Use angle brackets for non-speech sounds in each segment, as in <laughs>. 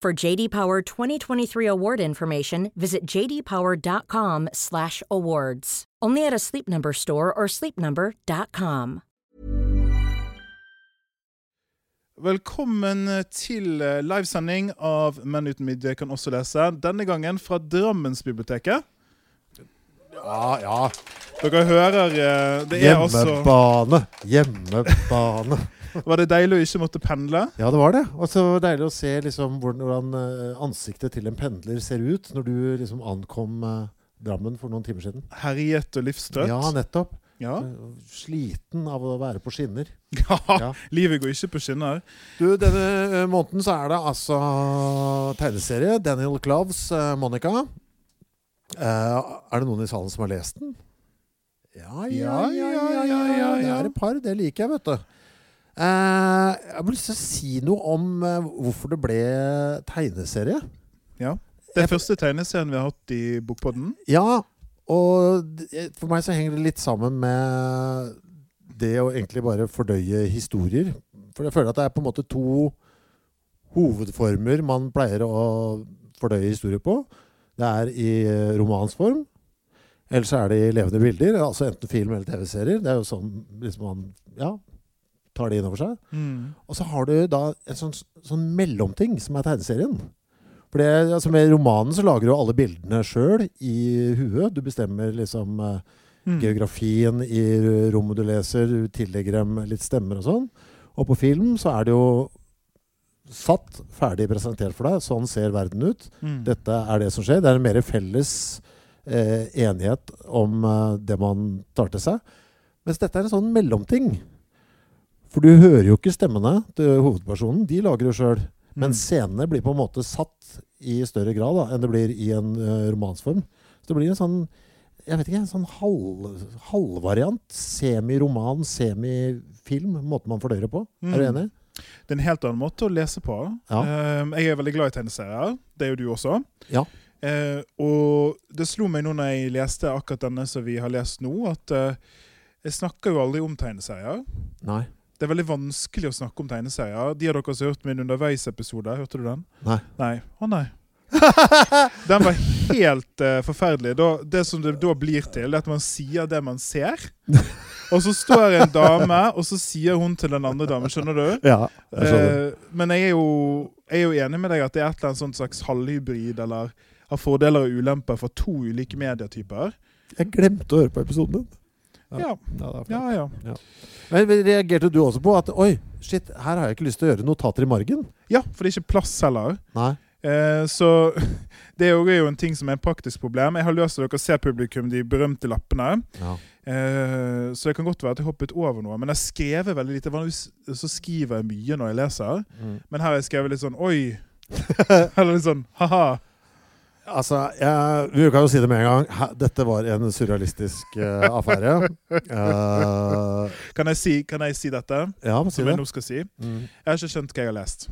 For JD Power 2023 award information, visit jdpower.com/awards. Only at a Sleep Number store or sleepnumber.com. Velkommen til eh, livesending av Menn uten midje kan også lese. Denne gangen fra Drammensbiblioteket. Ja, ja. Dere hører eh, Det er altså Hjemmebane. Hjemmebane. Var det deilig å ikke måtte pendle? Ja, det var det. Og så deilig å se liksom hvordan, eh, ansiktet til en pendler ser ut når du liksom ankom eh, Drammen for noen timer siden. Herjet og livstrøtt? Ja, nettopp. Ja. Eh, Sliten av å være på skinner. <laughs> Ja, Ja. Livet går ikke på skinner. Du, Denne måneden så er det altså tegneserie. Daniel Cloves, Monica. Er det noen i salen som har lest den? Ja, ja, ja, ja, ja, ja. Det er et par. Det liker jeg, vet du. Eh, jeg har lyst til å si noe om eh, hvorfor det ble tegneserie. Ja. Det er første tegneserien vi har hatt i Bokpodden. Ja, og for meg så henger det litt sammen med det å egentlig bare fordøye historier. For jeg føler at det er på en måte to hovedformer man pleier å fordøye historier på. Det er i eh, romansform, eller så er det i levende bilder. Altså enten film eller TV-serier. Det er jo sånn liksom man ja, tar det inn over seg. Mm. Og så har du da en sånn, sånn mellomting som er tegneserien. For det, altså Med romanen så lager du alle bildene sjøl i huet. Du bestemmer liksom eh, Mm. geografien i rommet du leser, du tillegger dem litt stemmer og sånn. Og på film så er det jo satt, ferdig presentert for deg. Sånn ser verden ut. Mm. Dette er det som skjer. Det er en mer felles eh, enighet om eh, det man tar til seg. Mens dette er en sånn mellomting. For du hører jo ikke stemmene til hovedpersonen. De lager jo sjøl. Men Mm. scenene blir på en måte satt i større grad da, enn det blir i en uh, romansform. Så det blir en sånn jeg vet ikke, en sånn halv, halvvariant. Semiroman, semifilm. Måten man fordøyer det på. Er du Mm. enig? Det er en helt annen måte å lese på. Ja. Uh, jeg er veldig glad i tegneserier. Det er jo du også. Ja. Uh, og det slo meg nå når jeg leste akkurat denne som vi har lest nå, at eh, jeg snakker jo aldri om tegneserier. Nei. Det er veldig vanskelig å snakke om tegneserier. De av dere som har hørt min underveisepisode, hørte du den? Nei. Nei. Å nei. Den var helt uh, forferdelig. Da, det som det da blir til, er at man sier det man ser. Og så står en dame, og så sier hun til den andre damen. Skjønner du? Ja, jeg skjønner. Uh, men jeg er, jo, jeg er jo enig med deg at det er et eller annet slags halvhybrid, eller har fordeler og ulemper for to ulike medietyper. Jeg glemte å høre på episoden din. Ja, Ja, det ja. ja. Men reagerte du også på at Oi, shit, her har jeg ikke lyst til å gjøre notater i margen? Ja, for det er ikke plass heller. Nei. Eh, så <laughs> det er jo- en ting som er et praktisk problem. Jeg har løst at dere ser publikum de berømte lappene. Ja. Eh, så det kan godt være at jeg hoppet over noe. Men jeg skrev veldig lite. Vanligvis så skriver jeg mye når jeg leser. Mm. Men her har jeg skrevet litt sånn oi. <laughs> Eller litt sånn ha-ha. Altså, jeg, vi kan jo si det med en gang. Dette var en surrealistisk uh, affære. Uh, Kan, jeg si, kan jeg si dette? ja, si Som jeg nå skal si. Mm. Jeg har ikke skjønt hva jeg har lest.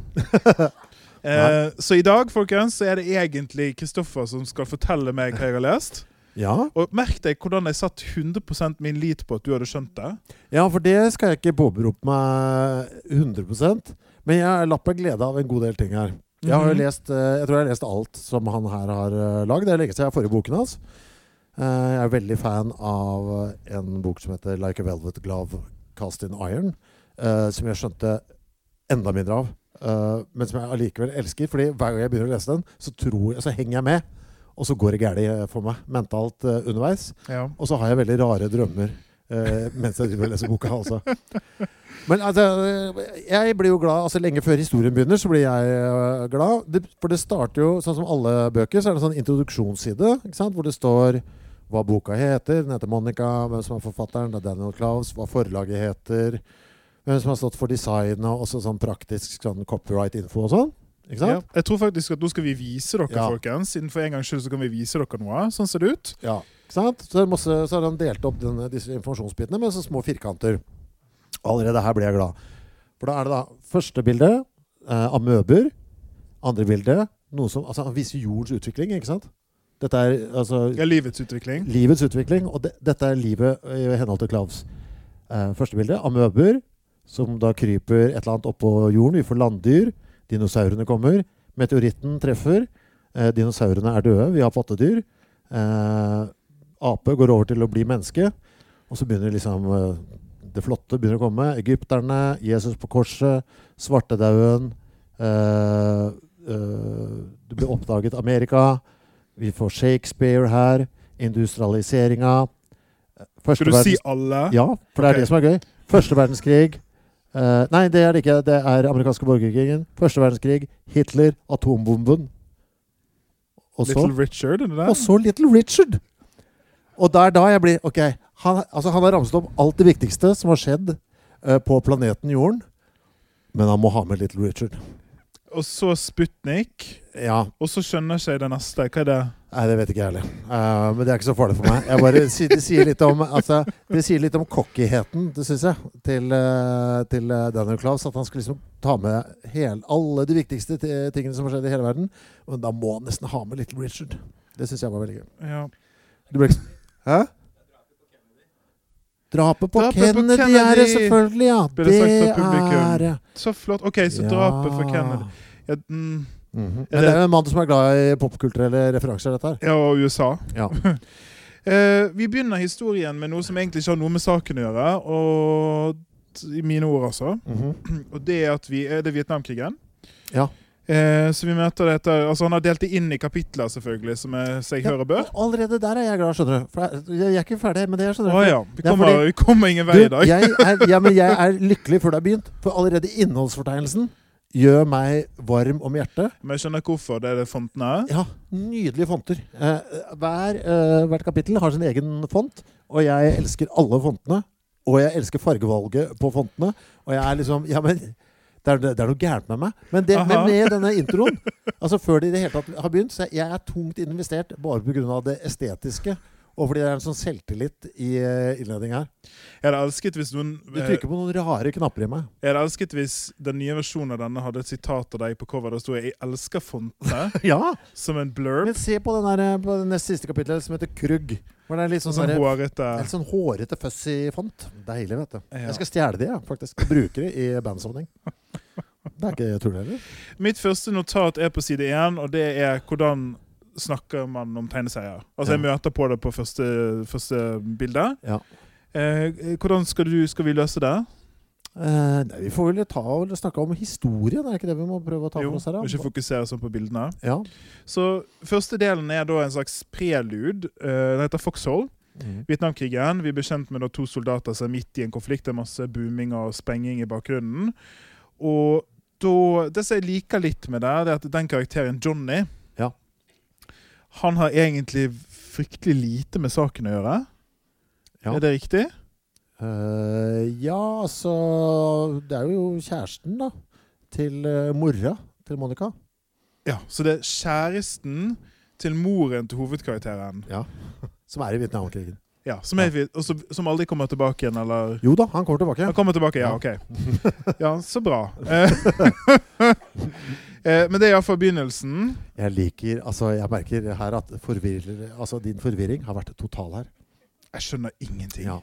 <laughs> uh, så i dag folkens, så er det egentlig Kristoffer som skal fortelle meg hva jeg har lest. Ja. Og merk deg hvordan jeg satt 100% min lit på at du hadde skjønt det. ja, for det skal jeg ikke påberope meg 100% Men jeg lapper glede av en god del ting her. Jeg har jo Mhm. lest eh, Jeg tror jeg har lest alt som han her har uh, lagd. Det er lenge siden jeg har forrige boken hans. Eh, jeg er veldig fan av en bok som heter 'Like a Velvet Glove Cast in Iron'. eh, som jeg skjønte enda mindre av eh, men som jeg allikevel elsker. Fordi hver gang jeg begynner å lese den, så, tror jeg, så henger jeg med. Og så går det galt for meg mentalt eh, underveis. Ja. Og så har jeg veldig rare drømmer eh, mens jeg driver og leser boka. altså. Men altså, jeg blir jo glad altså Lenge før historien begynner, så blir jeg eh, glad. Det, for det starter jo, sånn som alle bøker, så er det en sånn introduksjonsside ikke sant? hvor det står hva boka heter. Den heter Monica, hvem som er forfatteren, det er Daniel Claus. hva forlaget heter, hvem som har stått for design, og også sånn praktisk sånn copyright-info og sånn. Ikke Ja. Jeg tror faktisk at nå skal vi vise dere, Ja. folkens. Innenfor en gangs skyld så kan vi vise dere noe. Sånn ser det ut. Ja. Så, masse, så har han delt opp denne, disse informasjonsbitene med så små firkanter. Allerede her blir jeg glad. For da er det da første bilde eh, amøber. Andre bilde noe som altså, Han viser jordens utvikling, ikke sant? Dette er altså Ja, livets utvikling. livets utvikling, og de, dette er livet i henhold til Klaus. Eh, første bilde amøber, som da kryper et eller annet oppå jorden. Vi får landdyr. Dinosaurene kommer. Meteoritten treffer. Eh, dinosaurene er døde. Vi har pattedyr. Eh, ape går over til å bli menneske. Og så begynner liksom eh, det flotte begynner å komme. Egypterne, Jesus på korset, svartedauden. Uh, uh, det blir oppdaget Amerika. Vi får Shakespeare her. Industrialiseringa. Skal du si alle? Ja, for det er okay. det som er gøy. Første verdenskrig. Uh, nei, det er det ikke. Det er amerikanske borgerkrigen. Første verdenskrig. Hitler. Atombomben. Og så, Little Richard, og så Little Richard. Og det er da jeg blir Ok, han, altså han har ramset opp alt det viktigste som har skjedd eh, på planeten Jorden. Men han må ha med Little Richard. Og så Sputnik. Ja, Og så skjønner ikke jeg det neste. Hva er det? Nei, det vet ikke jeg heller. Uh, men det er ikke så farlig for meg. Jeg bare, det, sier litt om, altså, det sier litt om cockyheten, det syns jeg, til, eh, til eh, Daniel Klaus. At han skal liksom ta med hel, alle de viktigste tingene som har skjedd i hele verden. Men da må han nesten ha med Little Richard. Det syns jeg var veldig gøy. Ja. Du ble ikke Hæ? Drapet på, Drapet på Kennedy, er det selvfølgelig, ja. Det, det er det. Så flott. OK, så drapet for Kennedy. Ja, mm, Mm -hmm. Men det er jo en mann som er glad i popkulturelle referanser, dette her. ja og USA. Ja. <laughs> Eh, vi begynner historien med noe som egentlig ikke har noe med saken å gjøre. Og I mine ord, altså. Mhm. <clears throat> Og det er at vi er det Vietnamkrigen. Ja. Eh, så vi møter dette Altså Han har delt det inn i kapitler, selvfølgelig, som er, seg ja, hører bør. Allerede der er jeg glad, skjønner du. For jeg, er ikke ferdig med det. skjønner du. du. ja. Vi er kommer, fordi- vi kommer ingen vei i dag. jeg er, <laughs> ja, men jeg er lykkelig før det har begynt. For allerede innholdsfortegnelsen gjør meg varm om hjertet. Men jeg skjønner hvorfor. Det er det fontene. Ja, nydelige fonter. Eh, hver, eh, hvert kapittel har sin egen font, og jeg elsker alle fontene. Og jeg elsker fargevalget på fontene. Og jeg er liksom Ja, men det er, det er noe gærent med meg. Men, det, men med denne introen, <laughs> altså før det i det hele tatt har begynt, så jeg er tungt investert bare pga. det estetiske. Og fordi det er en sånn selvtillit i innledninga her. Jeg hadde elsket hvis noen Du eh, trykker på noen rare knapper i meg. Jeg hadde elsket hvis den nye versjonen av denne hadde et sitat av deg på cover. Det sto 'Jeg elsker fontene' <laughs> Ja, som en blurb. men se på den på det nest siste kapittelet som heter Krugg. Hvor det er litt sånn, Sånn hårete Helt sånn hårete fussy font. Deilig, vet du. Ja. Jeg skal stjele det, ja, faktisk. Bruke det i bandsammenheng. <laughs> Det er ikke tull heller. Mitt første notat er på side én, og det er hvordan snakker man om tegneserier. Altså Jeg møter på det på første, første bilde. Ja. Eh, hvordan skal, du, skal vi løse det? Eh, nei, vi får vel ta og snakke om historien, er det ikke det vi må prøve å ta Jo, for oss her? Jo, ikke fokusere sånn på bildene. Ja. Så Første delen er da en slags prelude. Eh, det heter Foxhole. Mm. Vietnamkrigen. Vi ble kjent med to soldater som er midt i en konflikt. Det er masse booming og sprenging i bakgrunnen. Og da, det som jeg liker litt med det, det er at den karakteren Johnny Ja. Han har egentlig fryktelig lite med saken å gjøre. Ja. Er det riktig? Uh, ja, altså Det er jo kjæresten, da. Til uh, mora til Monica. Ja, Så det er kjæresten til moren til hovedkarakteren. Ja. <laughs> Som er i Vietnamkrigen. Ja, Som, er, og så- som aldri kommer tilbake igjen, eller Jo da, han kommer tilbake. Han kommer tilbake, ja. Ja. Ok. <laughs> Ja, så bra. Eh, <laughs> eh, Men det er iallfall begynnelsen. Jeg liker Altså, jeg merker her at altså, din forvirring har vært total her. Jeg skjønner ingenting. Ja.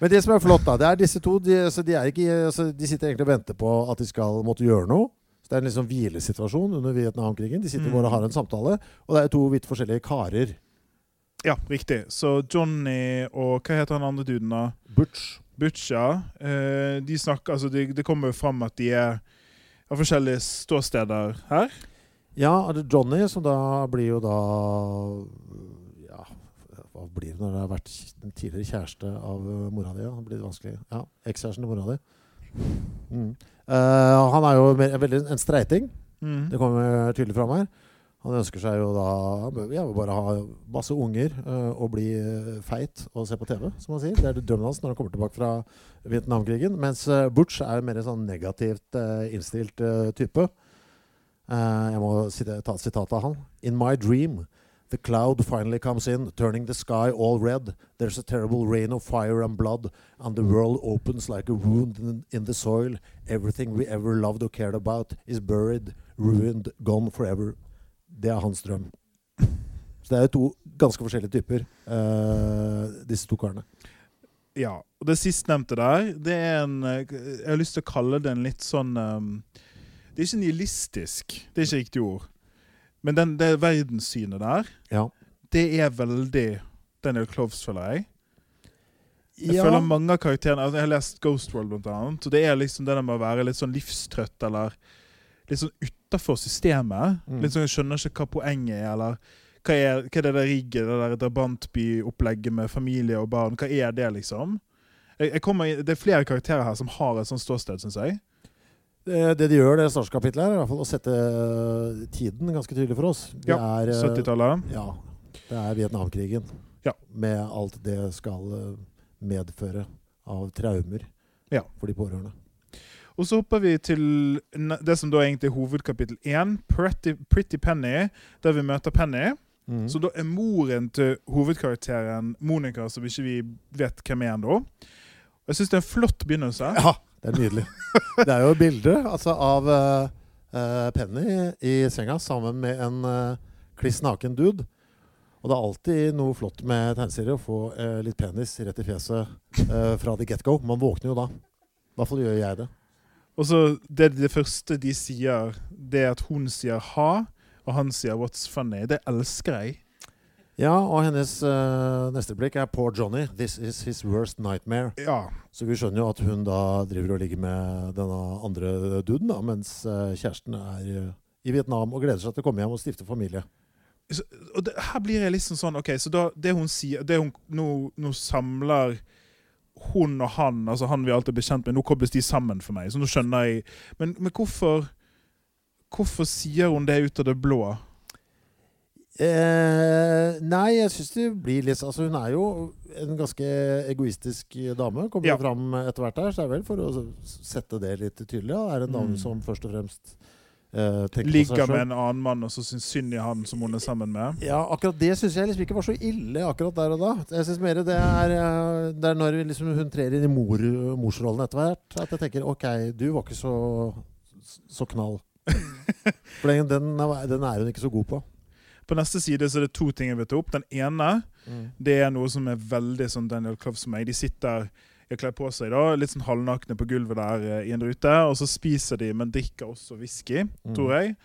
Men det som er flott, da, det er disse to. De, altså, de, ikke, altså, de sitter egentlig og venter på at de skal måtte gjøre noe. Så Det er en liksom hvilesituasjon under Vietnamkrigen. De sitter Mm. bare og har en samtale. Og det er to vidt forskjellige karer. Ja, riktig. Så Johnny og Hva heter han andre duden, da? Butch. Butch, ja. Eh, de snakker Altså, det, de kommer jo fram at de er av forskjellige ståsteder her. Ja, er det Johnny, som da blir jo da Ja, hva blir det når det har vært den tidligere kjæreste av uh, mora di? Ja? Det blir vanskelig. Ja, Ekskjæresten til mora di. Mm. Uh, han er jo mer, veldig en streiting. Mm. Det kommer tydelig fram her. Han ønsker seg jo da ja, bare ha masse unger uh, og bli øh, feit og se på TV, som han sier. Det er drømmen hans når han kommer tilbake fra Vietnamkrigen. Mens øh, Butch er mer en sånn negativt uh, innstilt type. Eh, jeg må ta et sitat av han. In my dream, the cloud finally comes in, turning the sky all red. There's a terrible rain of fire and blood, and the world opens like a wound in the soil. Everything we ever loved or cared about is buried, ruined, gone forever. Det er hans drøm. Så det er jo to ganske forskjellige typer, uh, disse to karene. Ja. Og det sistnevnte der, det er en eh, Jeg har lyst til å kalle det en litt sånn um, Det er ikke nihilistisk, det er ikke riktig ord. Men den, det verdenssynet der, Ja. det er veldig Daniel Cloves, føler jeg. Jeg Ja. føler mange av karakterene altså Jeg har lest Ghost World, blant annet. Og det er liksom det med å være litt sånn livstrøtt, eller litt sånn utafor systemet. Mm. Litt sånn Jeg skjønner ikke hva poenget er, eller hva er, hva er det der rigget, det der drabantby-opplegget med familie og barn? Hva er det, liksom? Jeg, jeg kommer, det er flere karakterer her som har et sånt ståsted, syns jeg. Det, det de gjør, det startkapitlet, er i hvert fall å sette eh, tiden ganske tydelig for oss. Det Ja, er, eh, 70-tallet. Ja. Det er Vietnamkrigen. Ja. Med alt det skal eh, medføre av traumer Ja. for de pårørende. Og så hopper vi til det som da egentlig er hovedkapittel én, Pretty, Pretty Penny, der vi møter Penny. Mm. Så da er moren til hovedkarakteren Monica, som ikke vi vet hvem er ennå. Jeg syns det er en flott begynnelse. Ja, det er nydelig. det er jo bilder bilde altså, av eh, Penny i senga sammen med en uh, kliss naken dude. Og det er alltid noe flott med tegneserier å få uh, litt penis rett i fjeset uh, fra the get go. Man våkner jo da. I hvert fall gjør jeg det. Og så det, det første de sier, det er at hun sier 'ha', og han sier 'what's funny'. Det elsker jeg. Ja, og hennes uh, neste blikk er Poor Johnny. This is his worst nightmare. Ja. Så vi skjønner jo at hun da driver og ligger med denne andre duden, da, mens uh, kjæresten er uh, i Vietnam og gleder seg til å komme hjem og stifte familie. Så, og det, her blir jeg liksom sånn OK, så da det hun sier det hun, nå, nå samler hun og han, altså han vi alltid er bekjent med, nå kobles de sammen for meg. Så nå skjønner jeg Men, men hvorfor Hvorfor sier hun det ut av det blå? Eh, nei, jeg syns det blir litt Altså, hun er jo en ganske egoistisk dame. Kommer Ja. fram etter hvert her, så det er vel for å sette det litt tydelig. Ja. Er en dame Mm. som først og fremst eh, Ligger med en annen mann og så syns synd i han som hun er sammen med. Ja, akkurat det syns jeg liksom ikke var så ille akkurat der og da. Jeg synes mer det er, eh, det er når liksom hun trer inn i mor, morsrollen etter hvert, at jeg tenker OK, du var ikke så, så knall. <laughs> For den, den, er- den hun ikke så god på. På neste side så er det to ting jeg vil ta opp. Den ene det er noe som er veldig sånn Daniel Clough som meg. De sitter jeg kledd på seg da, litt sånn halvnakne på gulvet der eh, i en rute, og så spiser de, men drikker også whisky, Mm. tror jeg.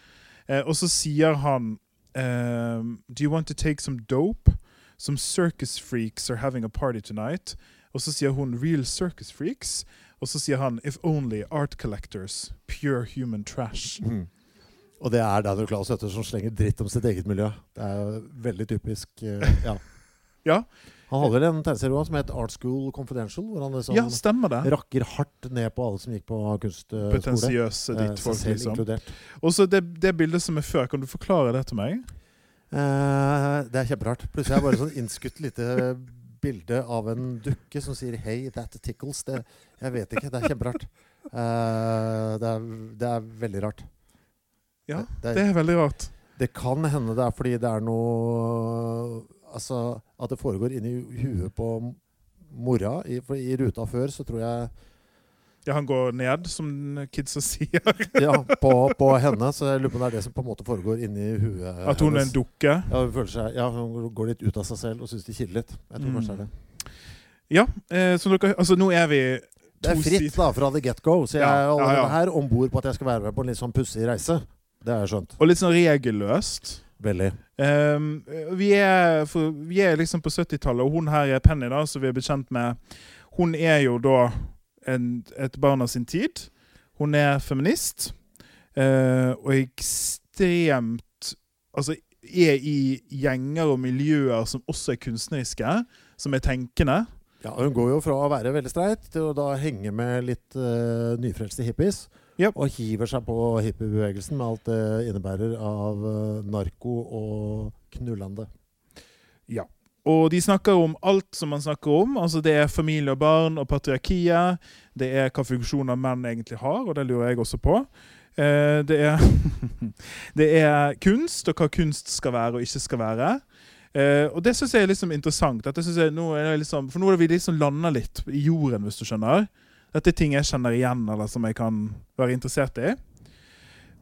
Eh, og så sier han ehm, Do you want to take some dope? Some circus freaks are having a party tonight. Og så sier hun 'real circus freaks'. Og så sier han 'if only art collectors. Pure human trash'. Mm. Og det er Daniel Claus som slenger dritt om sitt eget miljø. Det er veldig typisk. eh, ja. <laughs> Ja. Han hadde vel en tegneserie som het Art School Confidential, hvor han liksom Ja, rakker hardt ned på alle som gikk på kunstskole. Potensiøse Eh, ditt folk, selv liksom. inkludert. Og så det, det bildet som er før, kan du forklare det til meg? Eh, det er kjemperart. Plutselig er det bare sånn innskutt lite bilde av en dukke som sier 'Hey, that tickles'. Det, jeg vet ikke. Det er kjemperart. Eh, det, er, det er veldig rart. Ja, det, det er veldig rart. det kan hende det er fordi det er noe Altså at det foregår inni huet på mora. I, for I ruta før så tror jeg Ja, han går ned, som kidsa sier. <laughs> Ja, på, på henne. Så jeg lurer på om det er det som på en måte foregår inni huet At hun er en dukke. Ja, hun, føler seg, ja, hun går litt ut av seg selv og syns det kiler litt. Jeg tror Mm. kanskje det er det. Ja, eh, så dere Altså, nå er vi Det er fritt da, fra the get go. Så jeg Ja, er ja, allerede ja. her om bord på at jeg skal være med på en litt sånn pussig reise. Det har jeg skjønt. Og litt sånn regelløst. Veldig. Um, vi, er, for, vi er liksom på 70-tallet, og hun her er Penny, da, som vi er bekjent med. Hun er jo da en, et barn av sin tid. Hun er feminist. uh, og ekstremt Altså er i gjenger og miljøer som også er kunstneriske, som er tenkende. Ja, Hun går jo fra å være veldig streit til å da henge med litt uh, nyfrelste hippies. Yep. Og hiver seg på hippiebevegelsen med alt det innebærer av uh, narko og knullende. Ja. Og de snakker om alt som man snakker om. Altså Det er familie og barn og patriarkiet. Det er hva funksjoner menn egentlig har, og det lurer jeg også på. Eh, det, er <laughs> det er kunst, og hva kunst skal være og ikke skal være. Eh, og det syns jeg er liksom interessant. Jeg, nå er liksom, for nå er vi liksom landa litt i jorden, hvis du skjønner. Dette er ting jeg kjenner igjen, eller som jeg kan være interessert i.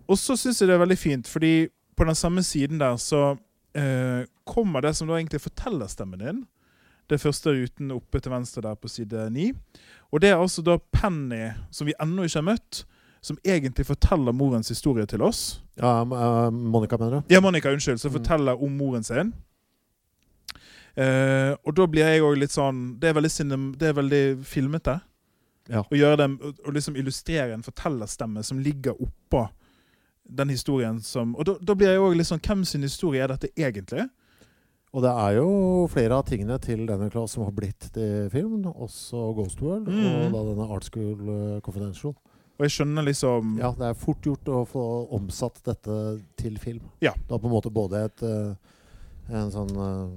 Og så syns jeg det er veldig fint, fordi på den samme siden der så eh, kommer det som da egentlig forteller stemmen din. Det første ruten oppe til venstre der på side 9. Og det er altså da Penny, som vi ennå ikke har møtt, som egentlig forteller morens historie til oss. Ja, uh, Monica, mener du? Ja, Monica, unnskyld. Som mm. forteller om moren sin. Uh, og da blir jeg òg litt sånn Det er veldig, cinem, det er veldig filmete. Ja. Gjøre dem, og liksom illustrere en fortellerstemme som ligger oppå den historien som Og da, da blir jeg òg litt sånn Hvem sin historie er dette egentlig? Og det er jo flere av tingene til denne klassen som har blitt til film. Også Ghost World mm. og da denne Art School uh, Confidential. Og jeg skjønner liksom Ja, det er fort gjort å få omsatt dette til film. Ja. Det har på en måte både et uh, en sånn uh,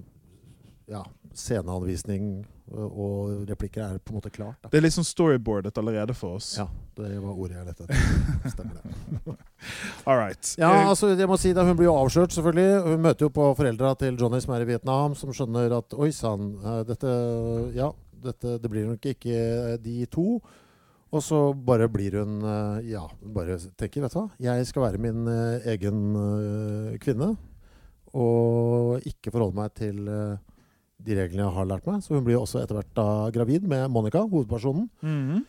ja, sceneanvisning og replikker er på en måte klart. Da. Det er litt sånn storyboardet allerede for oss. Ja, det var ordet jeg lette etter. <laughs> Stemmer det. All right. Ja, altså, jeg må si det, Hun blir jo avslørt, selvfølgelig. Hun møter jo på foreldra til Johnny som er i Vietnam, som skjønner at Oi sann, dette Ja, dette, det blir nok ikke de to. Og så bare blir hun eh, Ja, bare tenker, vet du hva. Jeg skal være min egen kvinne. Og ikke forholde meg til de reglene jeg har lært meg. Så hun blir også etter hvert da gravid med Monica, hovedpersonen. Mm -hmm.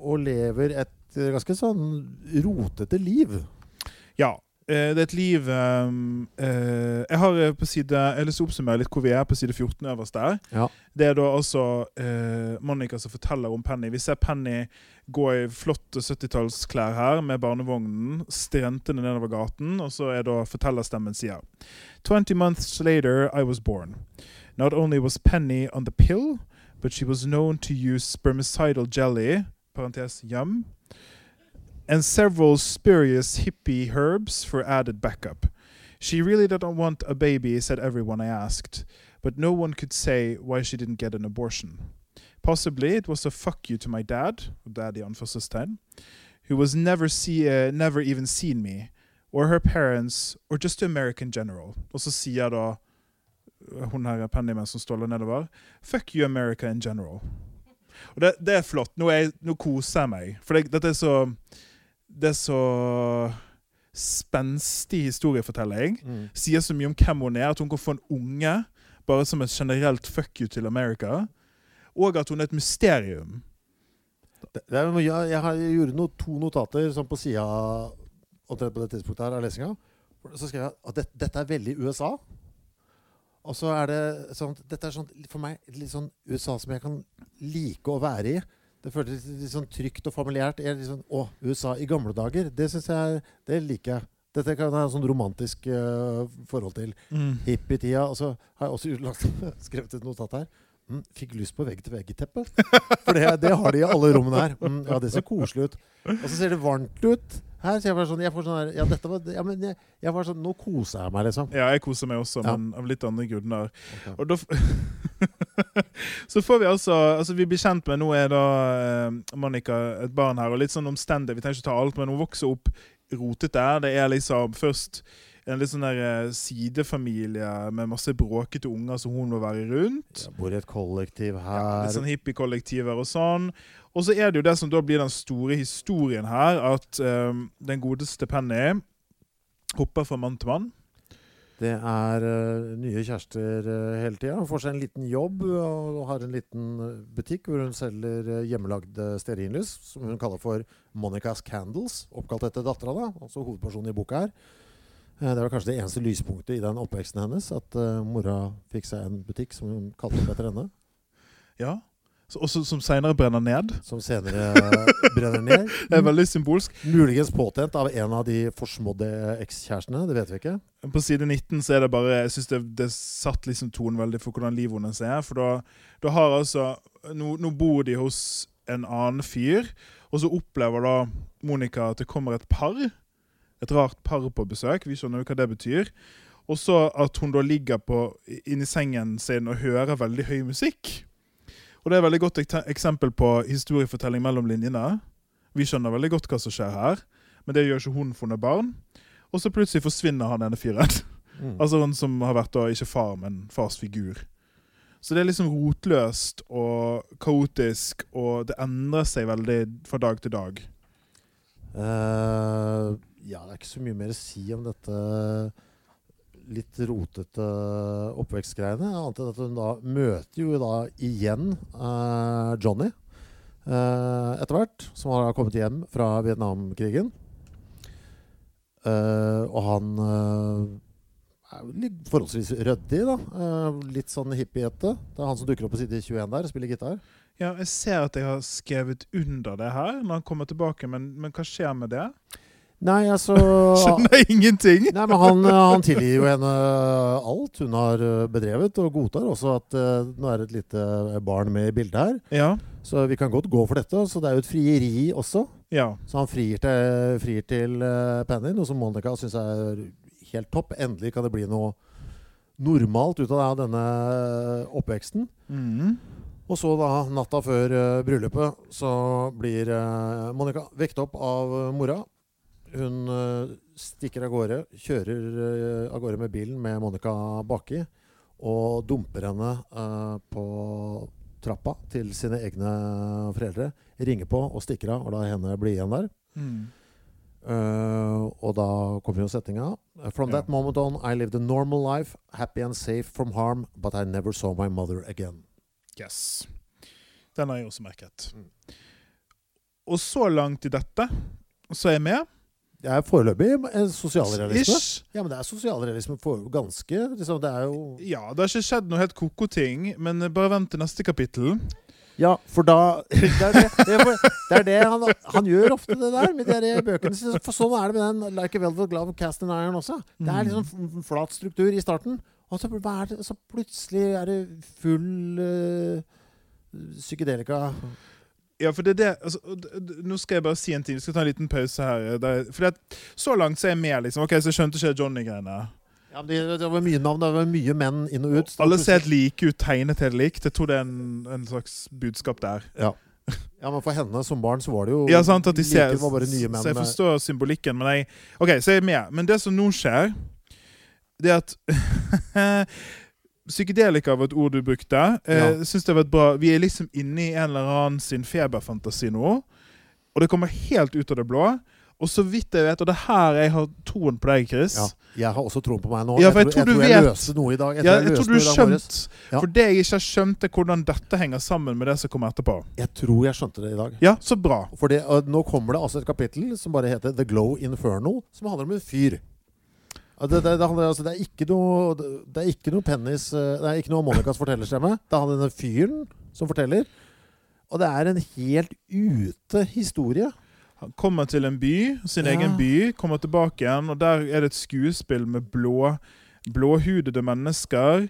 og lever et ganske sånn rotete liv. Ja. Eh, det er et liv um, uh, Jeg har på side Jeg har lyst til å oppsummere litt hvor vi er på side 14 øverst der. Ja. Det er da altså uh, Monica som forteller om Penny. Vi ser Penny gå i flotte 70-tallsklær her med barnevognen, strentende nedover gaten, og så er da fortellerstemmen sier 20 months later I was born. Not only was Penny on the pill, but she was known to use spermicidal jelly, parentes yum, and several spurious hippie herbs for added backup. She really didn't want a baby, said everyone I asked, but no one could say why she didn't get an abortion. Possibly it was a fuck you to my dad, daddy on time, who was never see, uh, never even seen me, or her parents, or just to general. Som står der nedover, fuck you America in general. Det, det er flott. Nå, er, nå, koser jeg meg. For det, dette er så det er så spenstig historiefortelling. Mm. Sier så mye om hvem hun er, at hun kan få en unge bare som et generelt fuck you til America. Og at hun er et mysterium. Det, det er, jeg, jeg, gjorde no, to notater sånn på sida på det tidspunktet her av lesinga. Så skrev jeg at det, dette er veldig USA. Og så er det sånn Dette er sånn, for meg litt sånn USA som jeg kan like å være i. Det føltes litt sånn trygt og familiært. Jeg sånn, Å, USA i gamle dager. Det syns jeg, det liker jeg. Dette kan jeg ha et sånn romantisk uh, forhold til. Mm. Hippietida. Og så har jeg også <laughs> skrevet et notat her. Mm, fikk lyst på vegg-til-vegg-teppe. <laughs> For det, det, har de i alle rommene her. Mm, ja, det ser koselig ut. Og så ser det varmt ut her. Så jeg var sånn, jeg får sånn her, ja, dette var, ja, men jeg, jeg var sånn Nå koser jeg meg, liksom. Ja, jeg koser meg også, men av litt andre grunner. Okay. Og da <laughs> Så får vi altså Altså, vi blir kjent med Nå er da eh, Monica et barn her, og litt sånn omstendig. Vi trenger ikke ta alt, men hun vokser opp rotete. Det er liksom først en litt sånn der eh, sidefamilie med masse bråkete unger som hun må være rundt. Jeg bor i et kollektiv her. Ja, litt sånn hippiekollektiver og sånn. Og så er det jo det som da blir den store historien her, at um, den godeste Penny hopper fra mann til mann. Det er uh, nye kjærester uh, hele tida. Hun får seg en liten jobb og har en liten butikk hvor hun selger uh, hjemmelagde stearinlys, som hun kaller for Monicas Candles, oppkalt etter dattera, altså hovedpersonen i boka her. Eh, det var kanskje det eneste lyspunktet i den oppveksten hennes. At uh, mora fikk seg en butikk som hun kalte opp etter henne. Ja. så- også, som senere brenner ned. som senere brenner ned. <laughs> Det er veldig symbolsk. Muligens påtent av en av de forsmådde ekskjærestene. Det vet vi ikke. På side 19 så er det bare Jeg synes det, det satt liksom tonen veldig for hvordan livet hennes er. For da, da har altså nå, nå bor de hos en annen fyr, og så opplever da Monica at det kommer et par. Et rart par på besøk. Vi skjønner jo hva det betyr. Og så at hun da ligger på, inni sengen sin og hører veldig høy musikk. Og det er et veldig godt eksempel på historiefortelling mellom linjene. Vi skjønner veldig godt hva som skjer her, men det gjør ikke hun for noe barn. Og så plutselig forsvinner han denne fyren. Mm. Altså han som har vært da ikke far, men fars figur. Så det er liksom rotløst og kaotisk, og det endrer seg veldig fra dag til dag. Eh, ja, det er ikke så mye mer å si om dette litt rotete oppvekstgreiene. Annet enn at hun da møter jo da igjen eh, Johnny eh, etter hvert, som har kommet hjem fra Vietnamkrigen. Eh, og han eh, er forholdsvis ryddig, da. Eh, litt sånn hippiete. Det er han som dukker opp på side 21 der spiller gitar. Ja, jeg ser at jeg har skrevet under det her når han kommer tilbake, men, men hva skjer med det? Nei, altså <laughs> Skjønner ingenting! Nei, men han, han tilgir jo henne alt hun har eh, bedrevet, og godtar også at uh, nå er det et lite barn med i bildet her. Ja. Så vi kan godt gå for dette. Så det er jo et frieri også. Ja. Så han frier til, frier til uh, Penny, noe som Monica syns er helt topp. Endelig kan det bli noe normalt ut av denne oppveksten. Mm. Og så da, natta før uh, bryllupet, så blir uh, Monica vekt opp av eh, mora. Hun eh, stikker av gårde, kjører eh, av gårde med bilen med Monica baki, og dumper henne eh, på trappa til sine egne foreldre. Ringer på og stikker av og lar henne bli igjen der. Mm. Uh, og da kommer jo setninga. From that that moment on I lived a normal life, happy and safe from harm, but I never saw my mother again. Yes. Den har jeg også merket. Mm. Og så langt i dette så er jeg med. Det er foreløpig sosialrealisme. Ish. Ja, men det er sosialrealisme for ganske liksom, Det er jo Ja, det har ikke skjedd noe helt ko-ko ting, men bare vent til neste kapittel. Ja, for da <laughs> Det er det, det, er, det, er det han, han gjør ofte, det der, med de bøkene sine. For sånn er det med den Like a Velvet Glove Cast in Iron også. Det er liksom f- flat struktur i starten, og så, er så plutselig er det full uh, psykedelika. Ja, for det er det altså, Nå skal jeg bare si en ting. Vi skal ta en liten pause her. Der, for det, så langt så er jeg med, liksom. Ok, Så skjønte ikke Johnny-greiene. Ja, men det, det var mye navn, det var mye menn inn og ut. Og Alle ser helt like ut, tegnet helt likt. Jeg tror det er en, en slags budskap der. Ja. ja, men for henne som barn så var det jo Ja, sant at de ser like, var bare nye menn. Så jeg forstår symbolikken, men jeg OK, så er jeg med. Men det som nå skjer, det er at <laughs> Psykedelika var et ord du brukte. Ja. Synes det var et bra Vi er liksom inne i en eller annen sin feberfantasi nå. Og det kommer helt ut av det blå. Og så vidt jeg vet, og det er her jeg har troen på deg, Chris. Ja, jeg har også troen på meg nå. Ja, for jeg tror jeg, du tror jeg vet- løste noe i dag. Jeg Ja, tror jeg, jeg tror du har skjønt Ja. For det jeg ikke har skjønt, er hvordan dette henger sammen med det som kommer etterpå. Jeg tror jeg skjønte det i dag. Ja, så bra. For det, nå kommer det altså et kapittel som bare heter The Glow Inferno, som handler om en fyr. Det, det, det, altså, det, er ikke noe, det er ikke noe Pennys eh, Det er ikke noe Monicas fortellerstemme. Det er han denne fyren som forteller. Og det er en helt ute historie. Han kommer til en by, sin Ja. egen by, kommer tilbake igjen, og der er det et skuespill med blå, blåhudede mennesker.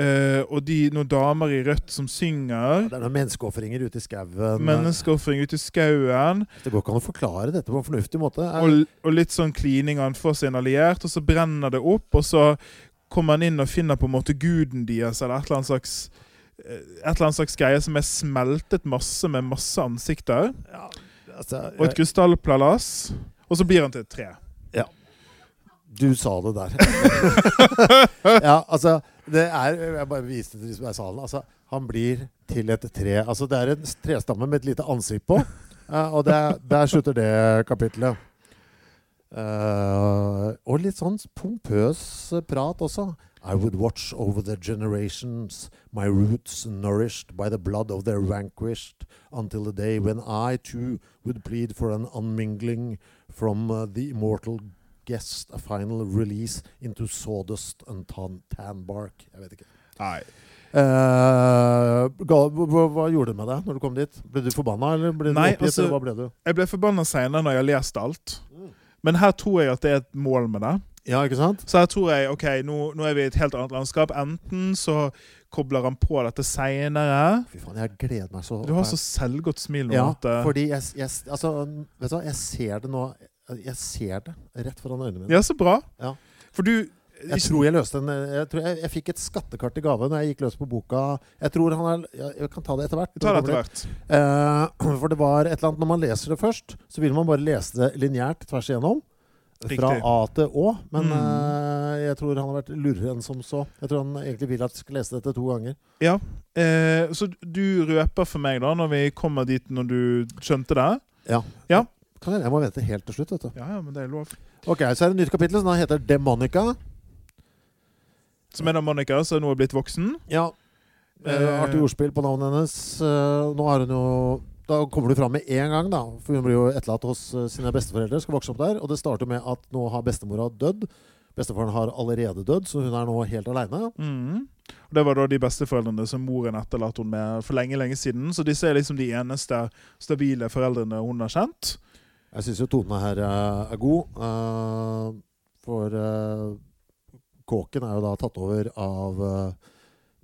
Eh, og de, noen damer i rødt som synger. Det er noen menneskeofringer ute i skauen. Menneskeofring ute i skauen. Det går ikke an å forklare dette på en fornuftig måte. Og, og litt sånn klining. Han får en alliert, og så brenner det opp. Og så kommer han inn og finner på en måte guden deres, eller et eller annet slags eh, et eller annet slags greie som er smeltet masse med masse ansikter. altså, Og et krystallpalass. Og så blir han til et tre. Ja. Du sa det der. <laughs> ja, altså det er, Jeg bare viste til de som er i salen. Altså, han blir til et tre. Altså Det er en trestamme med et lite ansikt på. og det, der slutter det kapitlet. Uh, og litt sånn pompøs prat også. I would watch over the generations, my roots nourished by the blood of their vanquished, until the day when I too would plead for an unmingling from uh, the immortal guest, a final release into sawdust and tan, tan bark. Jeg vet ikke. Nei. Uh, hva, hva- gjorde det med deg når du kom dit? Ble du forbanna, eller ble du Nei, oppgitt? altså- ble du? Jeg ble forbanna seinere når jeg har lest alt. Mm. Men her tror jeg at det er et mål med det. Ja, ikke sant? Så her tror jeg ok, nå, nå er vi i et helt annet landskap. Enten så kobler han på dette seinere Fy faen, jeg gleder meg så Du har så selvgodt smil. Ja, fordi jeg, jeg Altså, vet du jeg ser det nå. Jeg ser det rett foran øynene mine. ja, så bra. Ja. For du Jeg tror jeg løste en Jeg, tror jeg, jeg fikk et skattekart i gave når jeg gikk løs på boka. Jeg tror han er Jeg, jeg kan ta det etter hvert. Ta det etter hvert. Eh, <clears throat> for det var et eller annet Når man leser det først, så vil man bare lese det lineært tvers igjennom. Fra A til Å. Men Mm. eh, jeg tror han har vært lurere enn som så. Jeg tror han egentlig vil at jeg skal lese dette to ganger. Ja. Eh, så du røper for meg, da, når vi kommer dit når du skjønte det? Ja. Ja. Kan jeg, jeg må vente helt til slutt, vet du. Ja, ja, men det er lov. Ok, Så er det et nytt kapittel som da heter Demonica. Som er da Monica, som nå er blitt voksen. Ja. Eh, Eh. artig ordspill på navnet hennes. Eh, nå har hun jo Da kommer du fram med en gang, da. For hun blir jo etterlatt hos eh, sine besteforeldre. Skal vokse opp der. Og det starter med at nå har bestemora dødd. Bestefaren har allerede dødd, så hun er nå helt aleine. Mm. Det var da de besteforeldrene som moren etterlatt hun med for lenge lenge siden. Så disse er liksom de eneste stabile foreldrene hun har kjent. Jeg syns jo tonen her eh, er god. eh, for eh, kåken er jo da tatt over av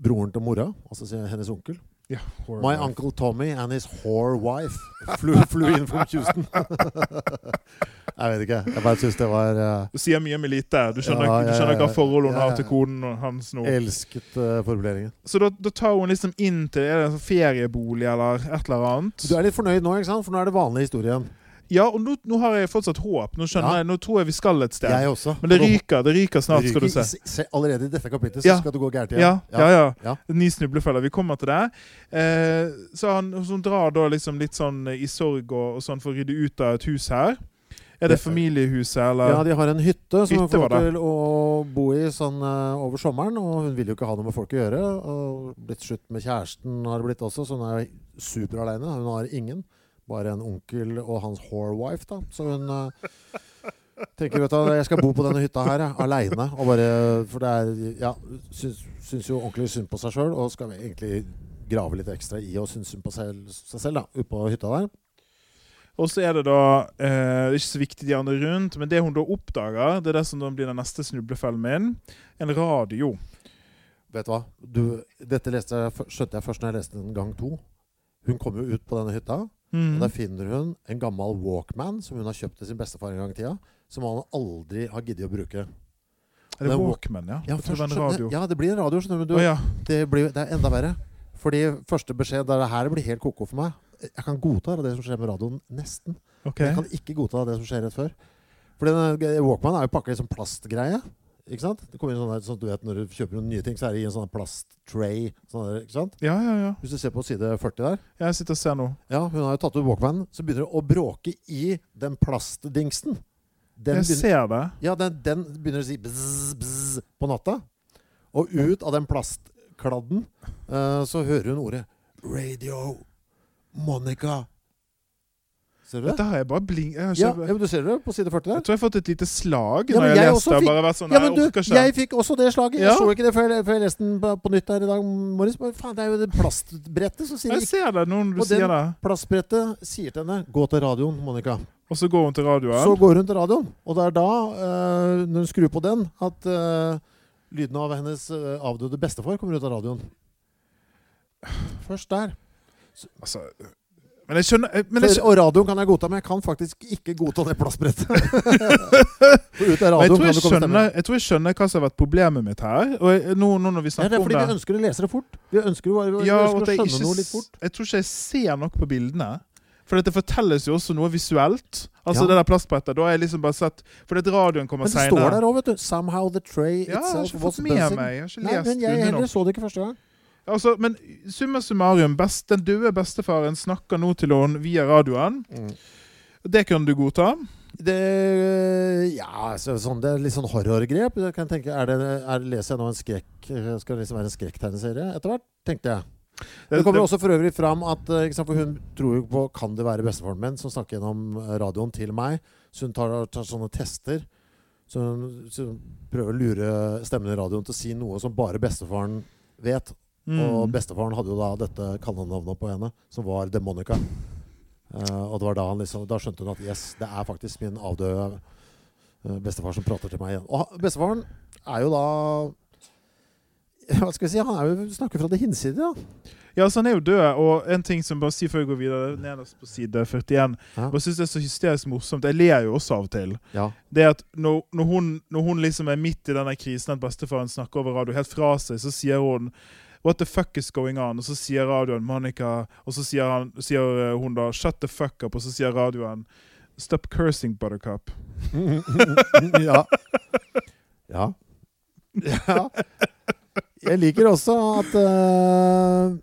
broren til mora, altså hennes onkel. Ja, My uncle Tommy and his whore wife flew, <laughs> flew in from Houston. <laughs> jeg vet ikke. Jeg bare syns det var uh, Du sier mye med lite. Du skjønner, Ja, ja, du skjønner ja, hva forholdet hun Ja, ja. har til koden hans nå. Elsket uh, formuleringen. Så da, da tar hun liksom inn til er det en sånn feriebolig eller et eller annet. Du er litt fornøyd nå, ikke sant? For nå er det vanlig historien. Ja, og nå, nå har jeg fortsatt håp. Nå skjønner Ja. jeg, nå tror jeg vi skal et sted. Jeg også. Men det ryker det ryker snart, det skal du se. se. Allerede i dette kapitlet så Ja. skal det gå gærent Ja, igjen. ja, ja. Ja. Ny snublefeller. Vi kommer til det. Eh, så han så hun drar da liksom litt sånn i sorg og, og sånn for å rydde ut av et hus her. Er det familiehuset, eller? Ja, de har en hytte som hun får til å bo i sånn eh, over sommeren. Og hun vil jo ikke ha noe med folk å gjøre. Og blitt slutt med kjæresten har det blitt også, så hun er superaleine. Hun har ingen. Bare en onkel og hans whorewife, da. Så hun eh, tenker vet du, jeg skal bo på denne hytta her, aleine. For det er Ja, syns, syns jo ordentlig synd på seg sjøl, og skal egentlig grave litt ekstra i og synes synd på seg, seg selv, da, ute på hytta der. Og så er det da eh, ikke så viktig de andre rundt, men det hun da oppdager, det er det som da blir den neste snublefellen min. En radio. Vet du hva? Du, dette jeg, skjønte jeg først når jeg leste den gang to. Hun kommer jo ut på denne hytta, Mm. og der finner hun en gammel Walkman som hun har kjøpt til sin bestefar en gang i tida. Som han aldri har giddet å bruke. Er det Walkman, ja? Ja, først, det radio. ja det blir en radio, skjønner du. Å ja. det, blir, det er enda verre. Fordi første beskjed der det her blir helt ko-ko for meg. Jeg kan godta det som skjer med radioen, nesten. Okay. Men jeg kan ikke godta det som skjer rett før. Fordi Walkman er jo pakka i sånn plastgreie. Ikke sant? Det kommer inn sånn der, sånn du vet Når du kjøper noen nye ting, så er det i en sånn plasttray. Sånn der, ikke sant? Ja, ja, ja. Hvis du ser på side 40 der. Jeg sitter og ser nå. Ja, hun har jo tatt ut walkmanen. Så begynner det å bråke i den plastdingsen. Den Jeg begynner, ser det. ja, den, den begynner å si bzz, bzz på natta. Og ut av den plastkladden uh, så hører hun ordet Radio Monica. Ser du det? Dette har jeg bare blink... Jeg, Ja, ja, men du ser det på side 40 jeg tror jeg har fått et lite slag Ja, når jeg, jeg leste fikk- Bare vært sånn Ja, men du, jeg jeg fikk også det slaget. Ja. Jeg så ikke det før, før jeg leste den på, på nytt her i dag morges. Men faen, det er jo det plastbrettet som sier Jeg ser det nå når du sier det. Plastbrettet sier til henne 'gå til radioen, Monica'. Og så går hun til radioen. Så går hun til radioen, og det er da, eh, når hun skrur på den, at eh, lyden av hennes eh, avdøde bestefar kommer ut av radioen. Først der. Altså, men jeg skjønner jeg- men jeg, For, skjønner, og radioen kan jeg godta, men jeg kan faktisk ikke godta det plastbrettet. <laughs> Jeg, tror jeg, det skjønner, jeg tror jeg skjønner hva som har vært problemet mitt her. Og nå, nå når vi Ja, snakker det er fordi om vi ønsker å lese det fort. Vi ønsker, vi Ja, ønsker å skjønne ikke, noe litt fort. jeg tror ikke jeg ser nok på bildene. For det fortelles jo også noe visuelt. Altså Ja. det der plastbrettet. Da har jeg liksom bare sett For det radioen kommer Men det står der seinere. òg, vet du. 'Somehow the tray Ja, itself was buzzing'. meg. Jeg har ikke Nei, lest men jeg heller så det ikke første gang. Altså, men summa summarum, best, den døde bestefaren snakker nå til henne via radioen. Det kan du godta. Det Ja, så, sånn, det er litt sånn horrorgrep. Jeg kan tenke, er det, er, Leser jeg nå en skrekk Skal det liksom være en skrekktegneserie etter hvert? Tenkte jeg. Det kommer også for øvrig fram at eh, sant, hun tror jo på Kan det være bestefaren min som snakker gjennom eh, radioen til meg. Så hun tar, tar sånne tester. Så hun, så hun prøver å lure stemmen i radioen til å si noe som bare bestefaren vet. Mm. Og bestefaren hadde jo da dette kallenavnet på henne, som var Demonica. Uh, og det var da han liksom Da skjønte hun at yes, det er faktisk min avdøde eh, bestefar som prater til meg igjen. Og bestefaren er jo da <laughs> Hva skal vi si? Han er jo, snakker fra det hinsidige, da. Ja, altså han er jo død, og en ting som bare sier før jeg går videre, nederst på side 41 Ja. Jeg synes det er så hysterisk morsomt. Jeg ler jo også av og til. Ja. Det at når, når, hun, når hun liksom er midt i denne krisen at bestefaren snakker over radio helt fra seg, så sier hun What the fuck is going on? Og så sier radioen Monica Og så sier, han, sier eh, hun da Shut the fuck up. Og så sier radioen Stop cursing, buttercup. <laughs> ja. ja. Ja. Jeg liker også at uh,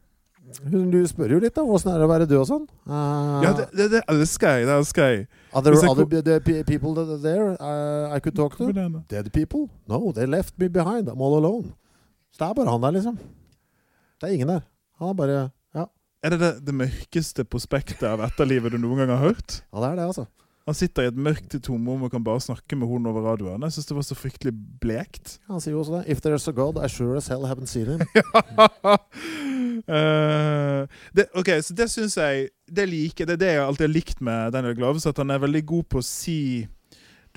hun, Du spør jo litt, om Åssen er det å være død og sånn? Uh, Ja, det, det, det elsker jeg. Det elsker jeg. Are there other dead people that are there uh, I could talk to? Dead people? No, they left me behind. I'm all alone. Så det er bare han der, liksom. Det er ingen der. Han er bare Ja, Er det, det det mørkeste prospektet av etterlivet du noen gang har hørt? ja det er det, altså. Han sitter i et mørkt tomrom og kan bare snakke med hun over radioen. Jeg syns det var så fryktelig blekt. Han sier jo også det. If there's a God, I sure as hell haven't seen him. <laughs> uh, det, ok, så det syns jeg Det liker Det er det jeg alltid har likt med Daniel Glaves, at han er veldig god på å si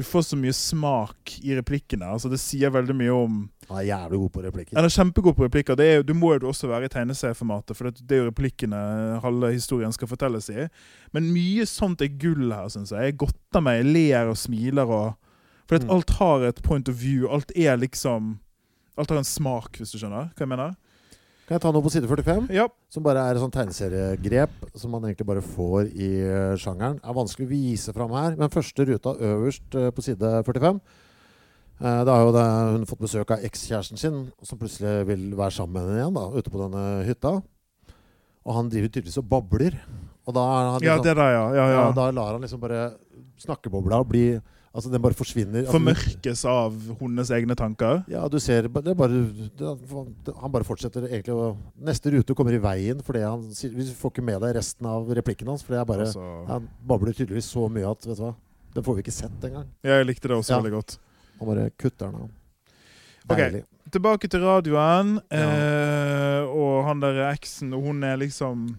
Du får så mye smak i replikkene. Altså Det sier veldig mye om Han er jævlig god på replikker. Han er kjempegod på replikker. Det, er, det må jo også være i tegneserieformatet, for det, det er jo replikkene halve historien skal fortelles i. Men mye sånt er gull her, syns jeg. Jeg godter meg, jeg ler og smiler og For Mm. alt har et point of view. Alt er liksom Alt har en smak, hvis du skjønner hva jeg mener? Kan jeg ta noe på side 45? Ja. Som bare er et sånn tegneseriegrep som man egentlig bare får i sjangeren. sjangeren. Er vanskelig å vise fram her, men første ruta øverst eh, på side 45 eh, Da har jo det, hun fått besøk av ekskjæresten sin, som plutselig vil være sammen med henne igjen da, ute på denne hytta. Og han driver tydeligvis og babler. Og da, han Ja, liksom, det der, ja. ja, ja. ja, da lar han liksom bare snakkebobla bli Altså, den bare forsvinner. Altså, Formørkes av hundenes egne tanker. ja, du ser det bare, det, Han bare fortsetter egentlig å Neste rute kommer i veien fordi han Vi får ikke med deg resten av replikken hans. For det er bare Altså, Han babler tydeligvis så mye at Vet du hva Den får vi ikke sett engang. jeg likte det også Ja. veldig godt. Han bare kutter den av. Deilig. Okay, Tilbake til radioen, Ja. eh, og han der eksen, og hun er liksom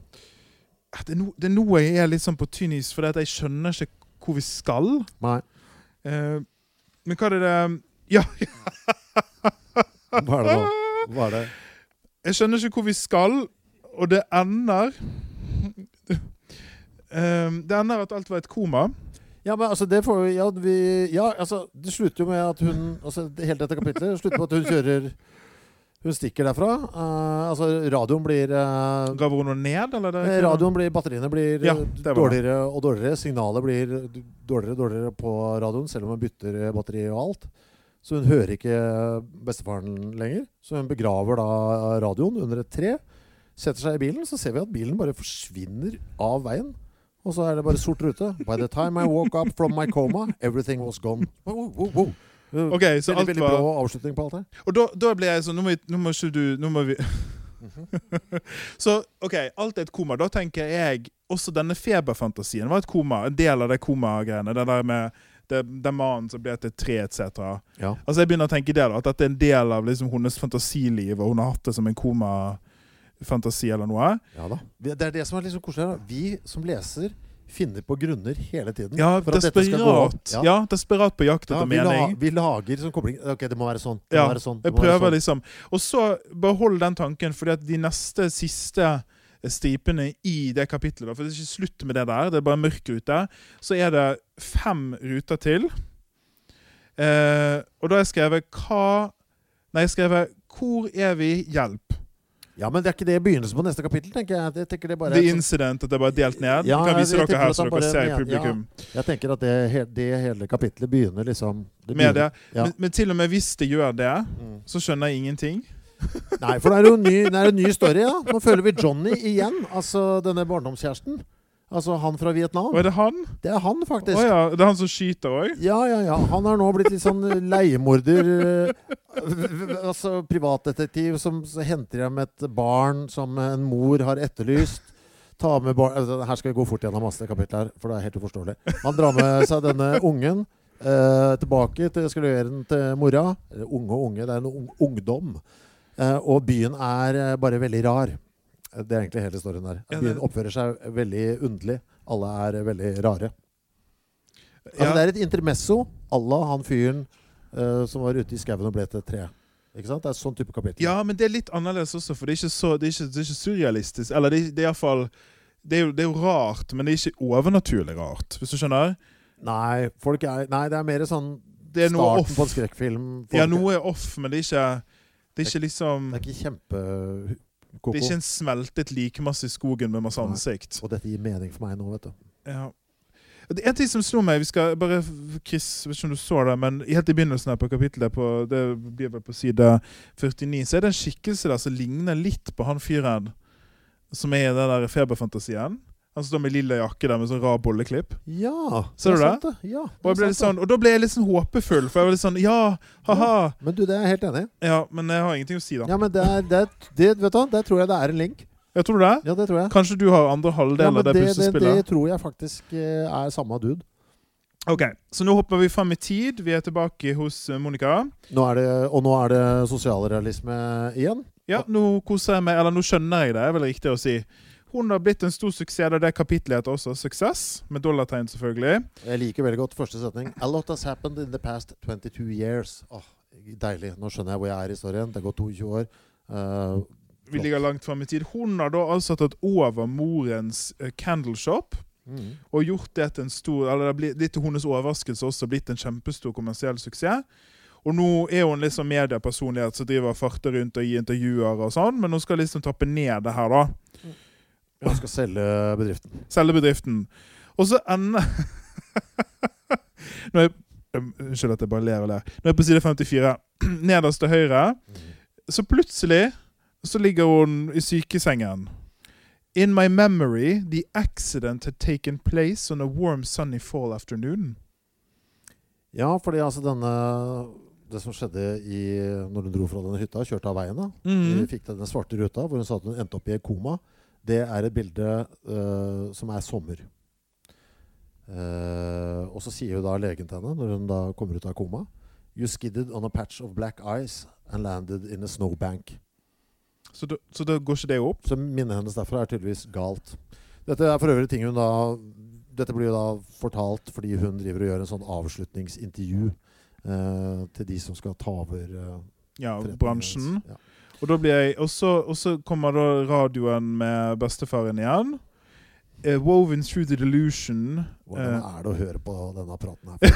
det er, no, det er noe jeg er litt sånn på tynn is, for jeg skjønner ikke hvor vi skal. Nei. Eh, men hva er det <laughs> Ja, Hva er det nå? <laughs> Hva er det? jeg skjønner ikke hvor vi skal, og det ender <laughs> Eh, Det ender at alt var et koma. Ja, men altså, det får vi Ja, vi, ja altså, det slutter jo med at hun altså, Helt dette kapitlet slutter med at hun kjører Hun stikker derfra. Uh, altså, radioen blir uh, hun noe ned, eller? Det, Eh, Radioen blir, Batteriene blir Ja, dårligere og dårligere. Signalet blir dårligere og dårligere på radioen, selv om hun bytter batteri og alt. Så hun hører ikke bestefaren lenger. Så hun begraver da radioen under et tre. Setter seg i bilen, så ser vi at bilen bare forsvinner av veien. Og så er det bare sort rute. By the time I woke up from my coma, everything was gone. Wow, wow, wow. Eh, Ok, så veldig, alt veldig var bra avslutning på alt her. Og da, da ble jeg sånn Nå må, nå må ikke du Nå må vi <laughs> Så OK, alt er et koma. Da tenker jeg også denne feberfantasien var et koma. En del av det komagreiene. Det der med den mannen som ble til et tre, etc. Ja. Altså Jeg begynner å tenke det da At dette er en del av liksom hennes fantasiliv, og hun har hatt det som en komafantasi eller noe. ja da. Det er det som er litt så koselig. Vi som leser finner på grunner hele tiden. Ja, for at dette skal gå opp. desperat. Ja. desperat på jakt Ja, etter vi, la, mening. vi lager sånn kobling Ok, det må være sånn. Det må være sånn. Jeg prøver sånn. liksom Og så bare hold den tanken, fordi at de neste siste stripene i det kapitlet da, For det er ikke slutt med det der, det er bare mørk rute. Så er det fem ruter til. Eh, og da har jeg skrevet hva Nei, jeg har skrevet 'Hvor er vi? Hjelp'. Ja, men det er ikke det begynnelsen på neste kapittel, tenker jeg. Jeg tenker det bare The incident, at det er bare delt ned. Ja, jeg kan vise dere her, så dere ser publikum. Jeg tenker at det, det hele kapittelet begynner liksom det Med det. Ja. Men, men til og med hvis det gjør det, Mm. så skjønner jeg ingenting. Nei, for det er jo en ny, det er en ny story, ja. Nå føler vi Johnny igjen. Altså denne barndomskjæresten. Altså han fra Vietnam. Og er det han? Det er han, faktisk. faktisk. ja, det er han som skyter òg? Ja, ja, ja. Han har nå blitt litt sånn leiemorder. eh, <laughs> altså privatdetektiv som henter hjem et barn som en mor har etterlyst. Ta med barn altså, Her skal vi gå fort gjennom masse kapitler, her, for det er helt uforståelig. Han drar med seg denne ungen eh, tilbake til skal til mora. Eller unge og unge, det er en ungdom. Eh, og byen er eh, bare veldig rar. Eh, Det er egentlig hele historien der. Ja, Byen oppfører seg veldig underlig. Alle er eh, veldig rare. Altså, Ja. Det er et intermesso à la han fyren uh, som var ute i skauen og ble til et tre. Ikke sant? Det er sånn type kapittel. Ja, men det er litt annerledes også, for det er ikke, så, det er ikke, det er ikke surrealistisk. Eller det, er- det er iallfall det, er jo- det er jo rart, men det er ikke overnaturlig rart, hvis du skjønner? Nei, folk er, nei, det er mer sånn Det er starten off. på en skrekkfilm. Folk, Ja, noe er off, men det er ikke Det er ikke liksom Det er ikke kjempe-koko. Det er ikke en smeltet likemasse i skogen med masse Nei. ansikt. Og dette gir mening for meg nå, vet du. Ja. Det er en ting som slo meg vi skal bare, Chris, vet ikke om du så det, men helt i begynnelsen her på kapittelet, på, det blir vel på side 49, så er det en skikkelse der som ligner litt på han fyren som er i den der feberfantasien. Han står med lilla jakke der med sånn rar bolleklipp. Ja, Ser du det? sant, det? Ja, Og, det jeg ble sånn, og da ble jeg litt sånn håpefull, for jeg var litt sånn Ja, ha-ha. Ja, Men du, det er jeg helt enig i. Ja, men jeg har ingenting å si, da. Ja, men det er, det, det, vet du, der tror jeg det er en link. Jeg tror du det? Ja, det tror jeg. Kanskje du har andre halvdel Ja, av det, det det, det, det tror jeg faktisk eh, er samme dude. Ok, så nå hopper vi fram i tid. Vi er tilbake hos eh, Monica. Nå det, og nå er det sosialrealisme igjen. Ja, nå koser jeg meg, eller nå skjønner jeg det, er vel riktig å si. Hun har blitt en stor suksess, det kapitlet heter også 'Suksess', med dollartegn selvfølgelig. Jeg liker veldig godt første setning. A lot has happened in the past 22 years. Åh, deilig. Nå skjønner jeg hvor jeg er i historien. Det har gått 22 år. Uh, Vi ligger langt fram i tid. Hun har da altså tatt over morens uh, candle shop mm. og gjort det til en stor Eller det blitt, litt til hennes overraskelse også blitt en kjempestor kommersiell suksess. Og nå er hun liksom mediepersonlighet som driver farter rundt og gir intervjuer og sånn, men hun skal liksom tappe ned det her, da. Jeg skal selge bedriften. Selge bedriften. Og så ender <laughs> Nå er Unnskyld at jeg bare ler og ler. Nå er jeg på side 54. <clears throat> Nederst til høyre. Så plutselig så ligger hun i sykesengen. In my memory, the accident had taken place on a warm sunny fall afternoon. Ja, fordi altså denne Det som skjedde i, når hun dro fra denne hytta, kjørte av veien, da. Mm. Vi fikk den svarte ruta hvor hun sa at hun endte opp i et koma. Det er et bilde uh, som er sommer. Uh, og så sier jo da legen til henne, når hun da kommer ut av koma You skidded on a patch of black ice and landed in a snowbank. Så, du, så da går ikke det opp? Så minnet hennes derfra er tydeligvis galt. Dette er for øvrig ting hun da Dette blir jo da fortalt fordi hun driver og gjør en sånn avslutningsintervju eh, til de som skal ta over eh, Ja, bransjen. Ja. Og da blir jeg Og så kommer da radioen med bestefaren igjen. Uh, woven through the delusion. Hvordan eh, er det å høre på denne praten her? <laughs>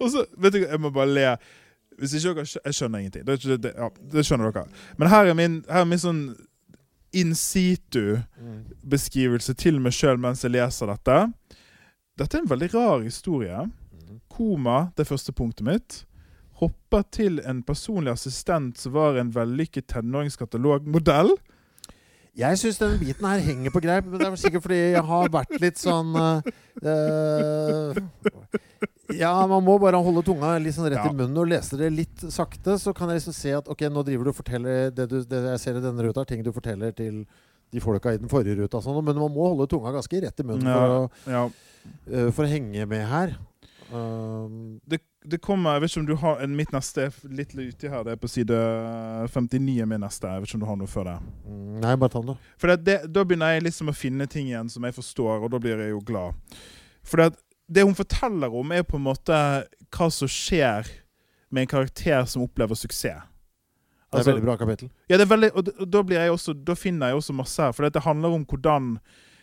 Og så, vet du, Jeg må bare le. Hvis ikke dere Jeg skjønner ingenting. Det, det, ja, det skjønner dere. Men her er min, her er min sånn in situ-beskrivelse til meg sjøl mens jeg leser dette. Dette er en veldig rar historie. Mhm. Koma, det første punktet mitt. Hopper til en personlig assistent som var en vellykket tenåringskatalogmodell. Jeg syns denne biten her henger på greip, men det er sikkert fordi jeg har vært litt sånn eh, Ja, man må bare holde tunga litt sånn rett Ja. i munnen og lese det litt sakte. Så kan jeg liksom se at ok, nå driver du og forteller det, du, det jeg ser i denne ruta, er ting du forteller til de folka i den forrige ruta. Sånn, men man må holde tunga ganske rett i munnen for, å, Ja. uh, for å henge med her. Um, Det, det kommer Jeg vet ikke om du har en, Mitt neste er litt uti her. Det er på side 59 er min neste. Jeg vet ikke om du har noe før det. mm, nei, bare ta den, da. For det, det, Da begynner jeg liksom å finne ting igjen som jeg forstår, og da blir jeg jo glad. For det, det hun forteller om, er på en måte hva som skjer med en karakter som opplever suksess. Det er Altså- et veldig bra kapittel. Ja, det er veldig, og, da, blir jeg også, da finner jeg også masse her. For det handler om hvordan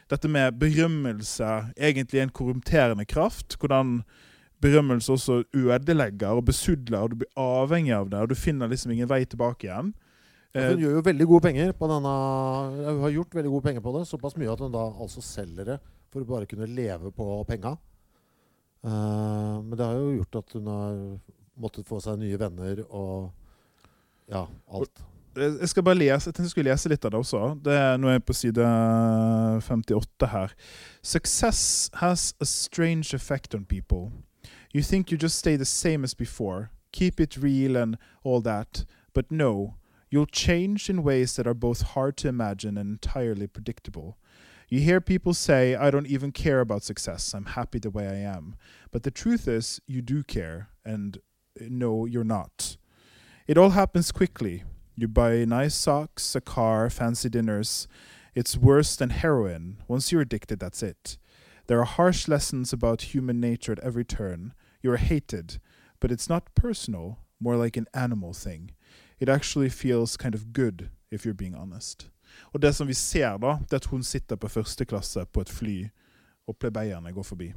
dette med berømmelse egentlig er en korrumterende kraft. Hvordan berømmelse også ødelegger og besudler, og du blir avhengig av det. Og du finner liksom ingen vei tilbake igjen. Hun Eh, gjør jo veldig gode penger på denne Hun har gjort veldig gode penger på det. Såpass mye at hun da altså selger det for å bare kunne leve på penga. Eh, men det har jo gjort at hun har måttet få seg nye venner og ja, alt. jeg jeg skal bare lese, jeg tenkte jeg skulle lese litt av det også. Det er, nå er jeg på side 58 her. Success has a strange effect on people. You think you just stay the same as before, keep it real and all that, but no, you'll change in ways that are both hard to imagine and entirely predictable. You hear people say, I don't even care about success, I'm happy the way I am. But the truth is, you do care, and uh, no, you're not. It all happens quickly. You buy nice socks, a car, fancy dinners. It's worse than heroin. Once you're addicted, that's it. There are harsh lessons about human nature at every turn. You're hated, but it's not personal, more like an animal thing. It actually feels kind of good, if you're being honest. Og det som vi ser, da, det er at hun sitter på første klasse på et fly, og plebeierne går forbi.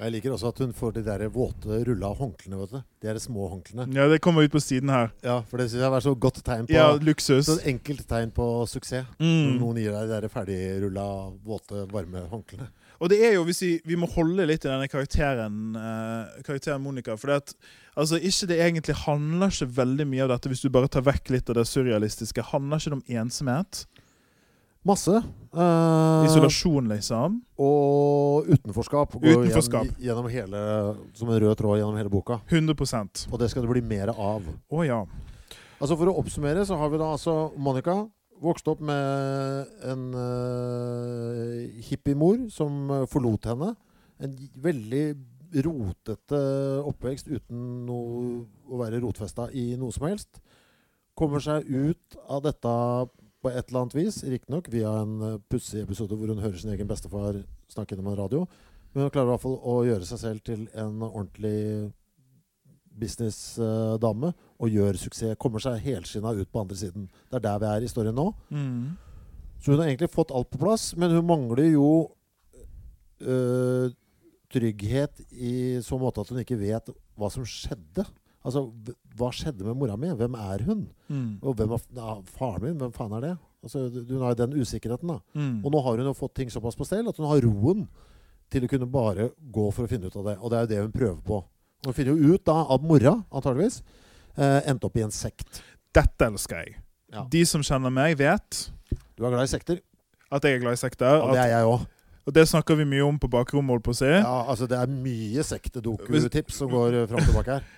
Jeg liker også at hun får de der våte, rulla håndklærne. vet du. De der små håndklærne. Ja, det kommer ut på siden her. Ja, for det synes jeg er så godt tegn på Ja, luksus. Så enkelt tegn på suksess. Mm. noen gir deg de der ferdigrulla, våte, varme håndklærne. Og det er jo, hvis vi, vi må holde litt i denne karakteren eh, Karakteren Monica. For det at, altså, ikke det egentlig handler ikke veldig mye av dette, hvis du bare tar vekk litt av det surrealistiske. Handler ikke det om ensomhet? Masse. Eh, Isolasjon, liksom? Og utenforskap. går Utenforskap. Gjennom, gjennom hele, som en rød tråd gjennom hele boka. 100% Og det skal det bli mer av. Å ja. Altså For å oppsummere så har vi da altså Monica. Vokste opp med en uh, hippiemor som eh, forlot henne. En veldig rotete oppvekst uten noe, å være rotfesta i noe som helst. Kommer seg ut av dette på et eller annet vis, riktignok via en eh, pussig episode hvor hun hører sin egen bestefar snakke gjennom en radio. Men hun klarer i hvert fall å gjøre seg selv til en ordentlig businessdame og gjør suksess. Kommer seg helskinna ut på andre siden. Det er der vi er i storyen nå. Mm. Så hun har egentlig fått alt på plass, men hun mangler jo øh, trygghet i så måte at hun ikke vet hva som skjedde. Altså, hva skjedde med mora mi? Hvem er hun? Mm. Og hvem er ja, faren min? Hvem faen er det? Altså, hun har jo den usikkerheten, da. Mm. Og nå har hun jo fått ting såpass på stell at hun har roen til å kunne bare gå for å finne ut av det. Og det er jo det hun prøver på. Hun finner jo ut da av mora, antageligvis, eh, endte opp i en sekt. Dette elsker jeg. Ja. De som kjenner meg, vet Du er glad i sekter? at jeg er glad i sekter. Ja, det er jeg òg. og det snakker vi mye om på bakrommet, holdt på å si. Ja, altså det er mye sektedoku-tips som går eh, fram og tilbake her. <laughs>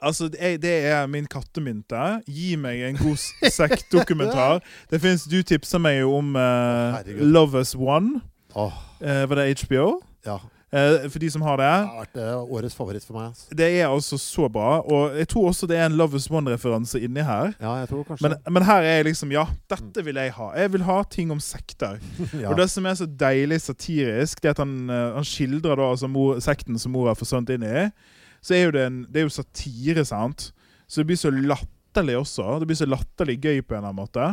Altså, det er, min kattemynte. Gi meg en god sektdokumentar. <laughs> Det finnes, Du tipsa meg jo om uh. Love Us One. Oh. Uh, var det HBO? ja. Eh, for de som har det. Det har vært eh, årets favoritt for meg. Altså. Det er altså så bra. Og jeg tror også det er en Love is One-referanse inni her. Ja, jeg tror kanskje Men, men her er jeg liksom Ja, dette vil jeg ha. Jeg vil ha ting om sekter. <laughs> ja. Og det som er så deilig satirisk, det er at han, eh, han skildrer da altså mor, sekten som mor har forsvunnet inn i. Så er jo det, en, det er jo satire, sant? Så det blir så latterlig også. Det blir så latterlig gøy på en eller annen måte.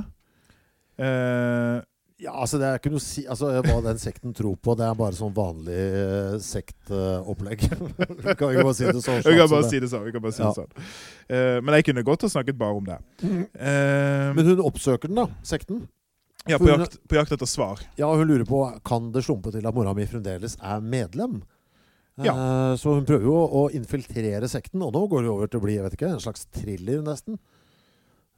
Eh, ja, altså det er ikke noe si Altså Hva den sekten tror på, det er bare sånn vanlig uh, sektopplegg. Uh, <laughs> vi ikke bare si det sånn? vi kan bare si det sånn. Vi kan si Ja. det sånn. Uh, men jeg kunne godt ha snakket bare om det. Eh, Men hun oppsøker den, da. Sekten. ja, på jakt, på jakt etter svar. Ja, hun lurer på Kan det slumpe til at mora mi fremdeles er medlem. Ja. Eh, så hun prøver jo å infiltrere sekten, og nå går det over til å bli jeg vet ikke, en slags thriller, nesten.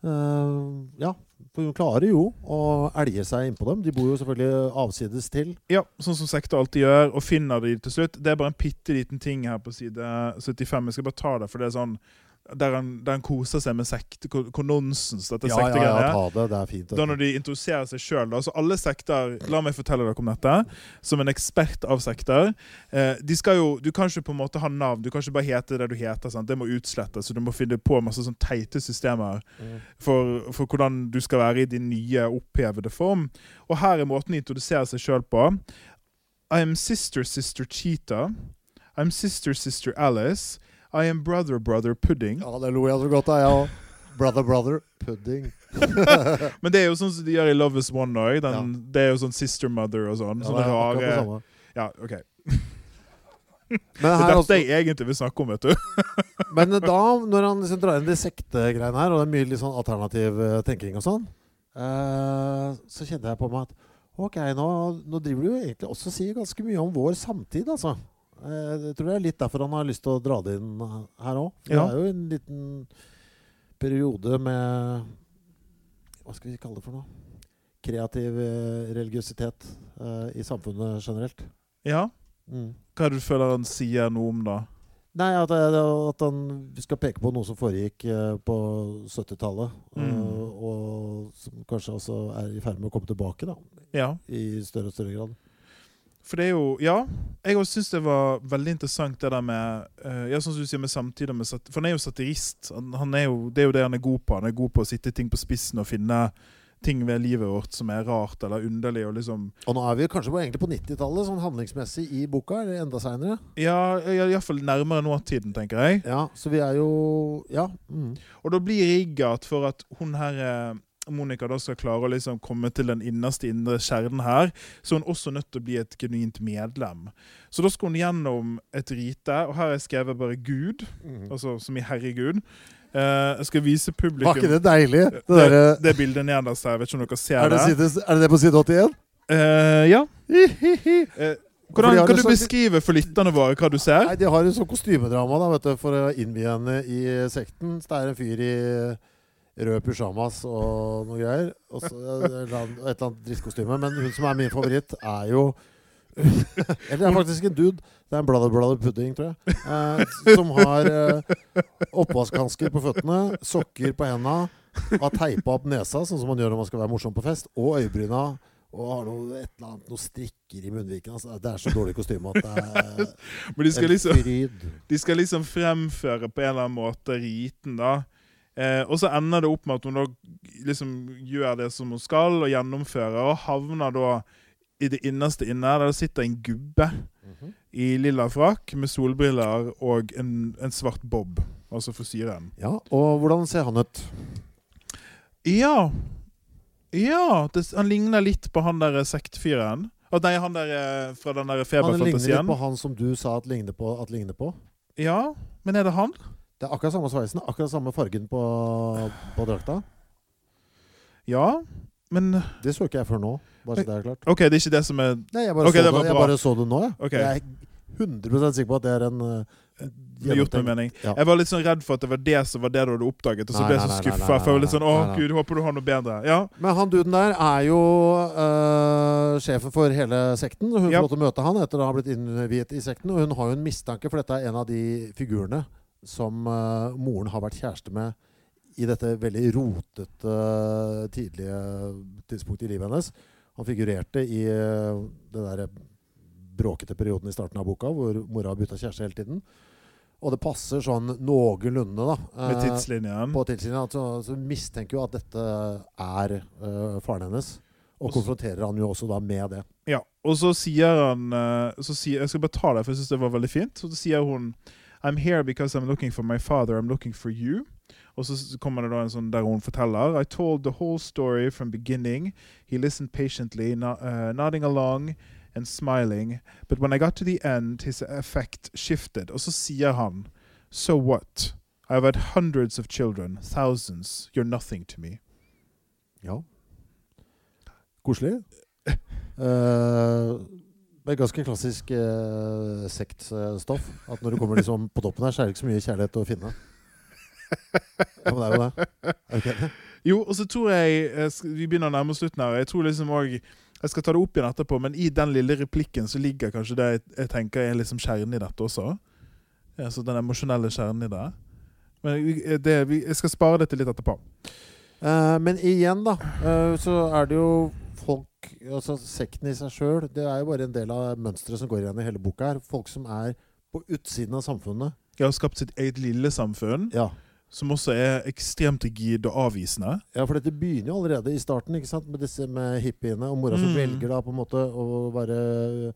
Eh, ja, for hun klarer jo å elge seg innpå dem. De bor jo selvfølgelig avsides til. Ja, sånn som sekta alltid gjør, og finner de til slutt. Det er bare en bitte liten ting her på side 75. Jeg skal bare ta det, for det er sånn der han, der han koser seg med sekt, hvor, hvor nonsens dette Ja, ja, ja, ta det. Det er fint. Da når de introduserer seg sjøl. Så alle sekter La meg fortelle dere om dette. Som en ekspert av sekter. Eh, de skal jo, Du kan ikke på en måte ha navn. Du kan ikke bare hete det du heter. Sant? Det må utslettes. Så du må finne på masse sånn teite systemer Mm. for, for hvordan du skal være i din nye, opphevede form. Og her er måten de introduserer seg sjøl på. I am sister, sister Cheetah. I'm sister, sister Alice. I am brother, brother Pudding. Ja, det lo jeg så godt av, jeg òg. Brother, brother, pudding. <laughs> Men det er jo sånn som de gjør i Love is One òg. Det er jo sånn sister mother og sånn. Ja, Sånne det er det rare samme. Ja, OK. Men, Det er dette jeg egentlig vil snakke om, vet du. <laughs> men da, når han liksom drar inn de sektegreiene her, og det er mye litt sånn alternativ eh, tenking og sånn, eh, så kjente jeg på meg at ok, nå, nå driver du jo egentlig også og sier ganske mye om vår samtid, altså. Eh, jeg tror det er litt derfor han har lyst til å dra det inn her òg. Det Ja. er jo en liten periode med Hva skal vi kalle det for noe? Kreativ eh, religiøsitet eh, i samfunnet generelt. Ja. Mm. Hva er det du føler han sier noe om, da? Nei, at, at han skal peke på noe som foregikk eh, på 70-tallet. Mm. Og, og som kanskje også er i ferd med å komme tilbake da, Ja. i større og større grad. For det er jo Ja, jeg også syns det var veldig interessant det der med uh, Ja, sånn som du sier med samtidig med sat For han er jo satirist. Han, han er jo, det er jo det han er god på. Han er god på å sitte ting på spissen og finne ting ved livet vårt som er rart eller underlig. og liksom Og nå er vi kanskje på, egentlig på 90-tallet, sånn handlingsmessig i boka, eller enda seinere. Ja, iallfall nærmere nåtiden, tenker jeg. Ja, så vi er jo Ja. Mm. Og da blir rigga at for at hun her eh, Monica da skal klare å liksom komme til den innerste indre kjernen her, så er hun også nødt til å bli et genuint medlem. Så da skal hun gjennom et rite, og her har jeg skrevet bare Gud, Mm. altså som i herregud. Eh, jeg skal vise publikum Var ikke det deilig? Det det, der, det bildet nederst her. Vet ikke om dere ser er, det det. er det det på side 81? Uh, ja. <laughs> Eh, Fordi hvordan kan du beskrive for lytterne våre hva du ser? Nei, De har jo sånn kostymedrama da, vet du, for å innvie henne i sekten. Så det er en fyr i rød pysjamas og noe greier. Og så et eller annet, drittkostyme. Men hun som er min favoritt, er jo <laughs> Eller det er faktisk en dude. Det er en bladder bladder pudding, tror jeg. Eh, som har eh, oppvaskhansker på føttene, sokker på henda, har teipa opp nesa, sånn som man gjør når man skal være morsom på fest, og øyebryna. Og har noe, et eller annet, noe strikker i munnviken. Altså, det er så dårlig kostyme at det er <laughs> Men de skal liksom. De skal liksom fremføre på en eller annen måte riten, da. Eh, og så ender det opp med at hun da liksom gjør det som hun skal, og gjennomfører, og havner da i det innerste inne. Der det sitter en gubbe Mhm. i lilla frakk med solbriller og en, en svart bob, altså frisyren. Ja, og hvordan ser han ut? Ja. Ja, det, han ligner litt på han der sektfyren. At nei, han der eh, fra den der feberfantasien. Han ligner litt på han som du sa at ligner på. At ligner på. Ja, men er det han? Det er akkurat samme sveisen, akkurat samme fargen på, på drakta. Ja, men Det så ikke jeg før nå. Bare så det er klart. OK, det er ikke det som er Nei, jeg bare, Ok, så, det det, var jeg bra. bare så det nå, jeg. Ok. Jeg er 100 sikker på at det er en Det er gjort med mening. Ja. Jeg var litt sånn redd for at det var det som var det du hadde oppdaget, og så Nei, ble jeg nei, så nei, skuffa. nei, For jeg var litt sånn Å, nei, nei. gud, håper du har noe bedre. Ja. Men han duden der er jo øh, sjefen for hele sekten. Hun Ja. får lov til å møte han etter å ha blitt innviet i sekten. Og hun har jo en mistanke, for dette er en av de figurene som uh, moren har vært kjæreste med i dette veldig rotete tidlige tidspunktet i livet hennes. Han figurerte i uh, den der bråkete perioden i starten av boka, hvor mora har bytta kjæreste hele tiden. Og det passer sånn noenlunde, da. Med eh, tidslinjen. på tidslinja. Så, så mistenker jo at dette er faren hennes. Og konfronterer han jo også da med det. Ja. Og så sier han så sier, Jeg skal bare ta det, for jeg syns det var veldig fint. Så sier hun I'm here because I'm looking for my father. I'm looking for you. Og så kommer det da en sånn der hun forteller I told the whole story from beginning. He listened patiently, not, uh, nodding along and smiling. But when I got to the end, his effect shifted. Og så sier han So what? I've had hundreds of children, thousands. You're nothing to me. Ja. Koselig. Uh, <laughs> det er ganske klassisk eh, sektstoff. At når du kommer liksom på toppen her, så er det ikke så mye kjærlighet å finne. Ja, men det er jo det. Er det det? Jo, og så tror jeg eh, Vi begynner å nærme oss slutten her. Jeg tror liksom også, Jeg skal ta det opp igjen etterpå, men i den lille replikken så ligger kanskje det jeg, jeg tenker er liksom kjernen i dette også. Altså Den emosjonelle kjernen i det. Men eh, det, vi, jeg skal spare det til litt etterpå. Uh, men igjen, da, uh, så er det jo folk Altså sekten i seg sjøl, det er jo bare en del av mønsteret som går igjen i hele boka her. Folk som er på utsiden av samfunnet. De har skapt sitt eget lille samfunn, Ja. som også er ekstremt rigid og avvisende. Ja, for dette begynner jo allerede i starten ikke sant? med disse med hippiene. Og mora som Mm. velger da på en måte å være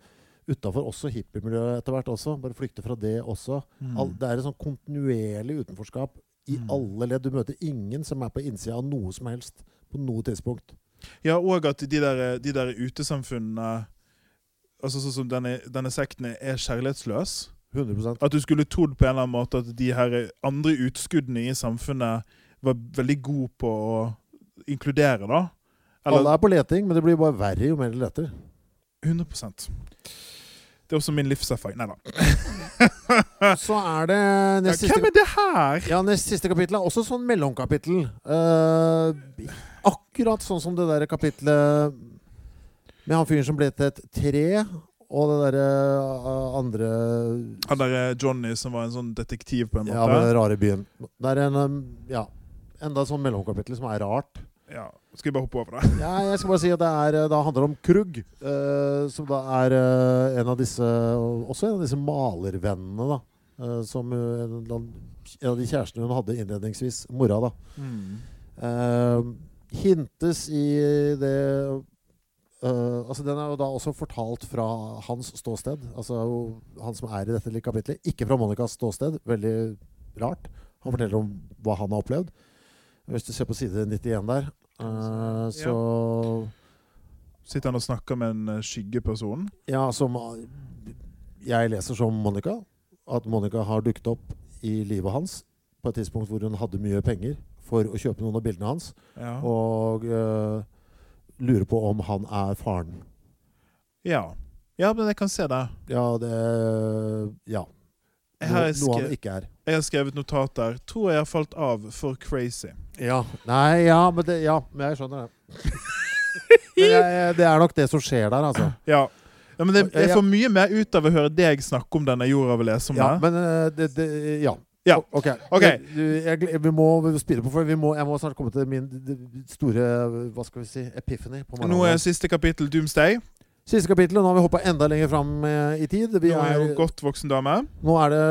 utafor også hippiemiljøet etter hvert også. Bare flykte fra det også. All, det er et sånn kontinuerlig utenforskap i Mm. alle ledd. Du møter ingen som er på innsida av noe som helst på noe tidspunkt. Ja, og at de der, de der utesamfunnene Altså sånn som denne, denne sekten er kjærlighetsløs. 100% At du skulle trodd på en eller annen måte at de her andre utskuddene i samfunnet var veldig gode på å inkludere, da. Alle er på leting, men det blir bare verre jo mer de leter. 100% Det er også min livserfaring. Nei da. <laughs> Så er det Ja, siste hvem er det her? Ja, nest siste kapittel er også sånn mellomkapittel. Eh, akkurat sånn som det der kapitlet med han fyren som ble til et tre, og det derre uh, andre Han der er Johnny som var en sånn detektiv, på en måte? Ja, med den rare byen. Det er en um, Ja. Enda et sånn mellomkapittel som er rart. Ja. Skal vi bare hoppe over det? Ja, jeg skal bare si at det er, eh, da handler det om Krugg. uh, som da er uh, en av disse Også en av disse malervennene, da. eh, som eh, en, en av de kjærestene hun hadde innledningsvis. Mora, da. Eh, hintes i det Uh, altså Den er jo da også fortalt fra hans ståsted. Altså han som er i dette kapitlet. Ikke fra Monicas ståsted. Veldig rart. Han forteller om hva han har opplevd. Hvis du ser på side 91 der, uh, så Sitter han og snakker med en eh, skyggeperson? Ja, som jeg leser som Monica. At Monica har dukket opp i livet hans på et tidspunkt hvor hun hadde mye penger for å kjøpe noen av bildene hans. Ja. Og uh, lurer på om han er faren. ja. Ja, men jeg kan se det. Ja, det Ja. Jeg No, noe han ikke er. jeg har skrevet notater. Tror jeg har falt av for crazy. Ja. Nei, ja, men det, ja, men jeg skjønner det. <laughs> men jeg, det er nok det som skjer der, altså. Ja. ja men det, jeg får mye mer ut av å høre deg snakke om denne jorda vi leser om Ja, det. men eh, det, det Ja. Ja. Ok. okay. Jeg, jeg, vi må spille på, for vi må, jeg må snart komme til min store Hva skal vi si epiphany. på Nå er siste kapittel Doomsday. Siste kapittel, og nå har vi hoppa enda lenger fram eh, i tid. Vi Nå er jo er, godt voksen dame. nå er det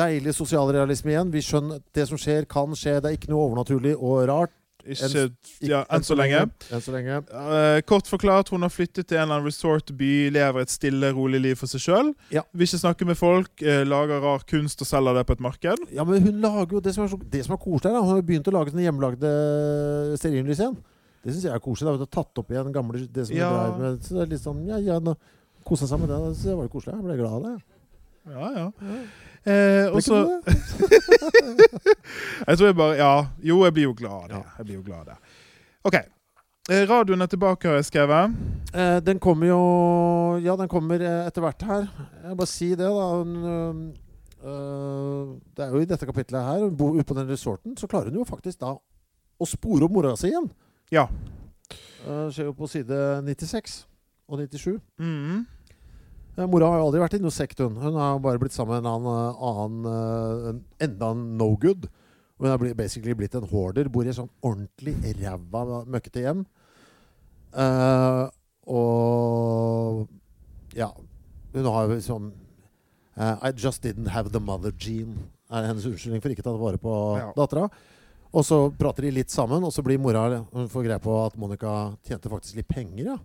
deilig sosialrealisme igjen. Vi skjønner at det som skjer, kan skje. Det er ikke noe overnaturlig og rart. Ikke ja, enn så lenge. Enn så lenge. Uh, kort forklart, hun har flyttet til en eller annen resort-by, lever et stille, rolig liv for seg sjøl. Ja. Vil ikke snakke med folk, uh, lager rar kunst og selger det på et marked. Ja, men hun lager jo det som er, det som er koselig da. Hun har begynt å lage sine hjemmelagde stearinlys igjen. Det syns jeg er koselig. da. Hun har tatt opp igjen gamle det som Ja. hun med. Så det er litt sånn, ja, ja, Kosa seg med det. Så det var jo koselig. Jeg ble glad av det. Ja, Ja, ja. Eh, og så det? <laughs> Jeg tror jeg bare Ja. Jo, jeg blir jo glad det. Ja. Jeg blir jo glad det. OK. Eh, radioen er tilbake, har jeg skrevet. Eh, den kommer jo Ja, den kommer eh, etter hvert her. Jeg bare si det, da. Hun, øh, det er jo i dette kapitlet her, hun bor ute på den resorten, så klarer hun jo faktisk da å spore opp mora si igjen. Ja. Eh, skjer jo på side 96 og 97. Mm. Eh, Mora har jo aldri vært i noe sekt, hun. Hun har bare blitt sammen med en annen, annen eh, en, enda en no good. Hun har basically blitt en hoarder. Bor i et sånn ordentlig ræva, møkkete hjem. Uh, og ja Hun har jo liksom uh, I just didn't have the mother gene, er hennes unnskyldning for ikke å ta vare på Ja. dattera. Og så prater de litt sammen, og så blir mora Hun får greie på at Monica tjente faktisk litt penger, ja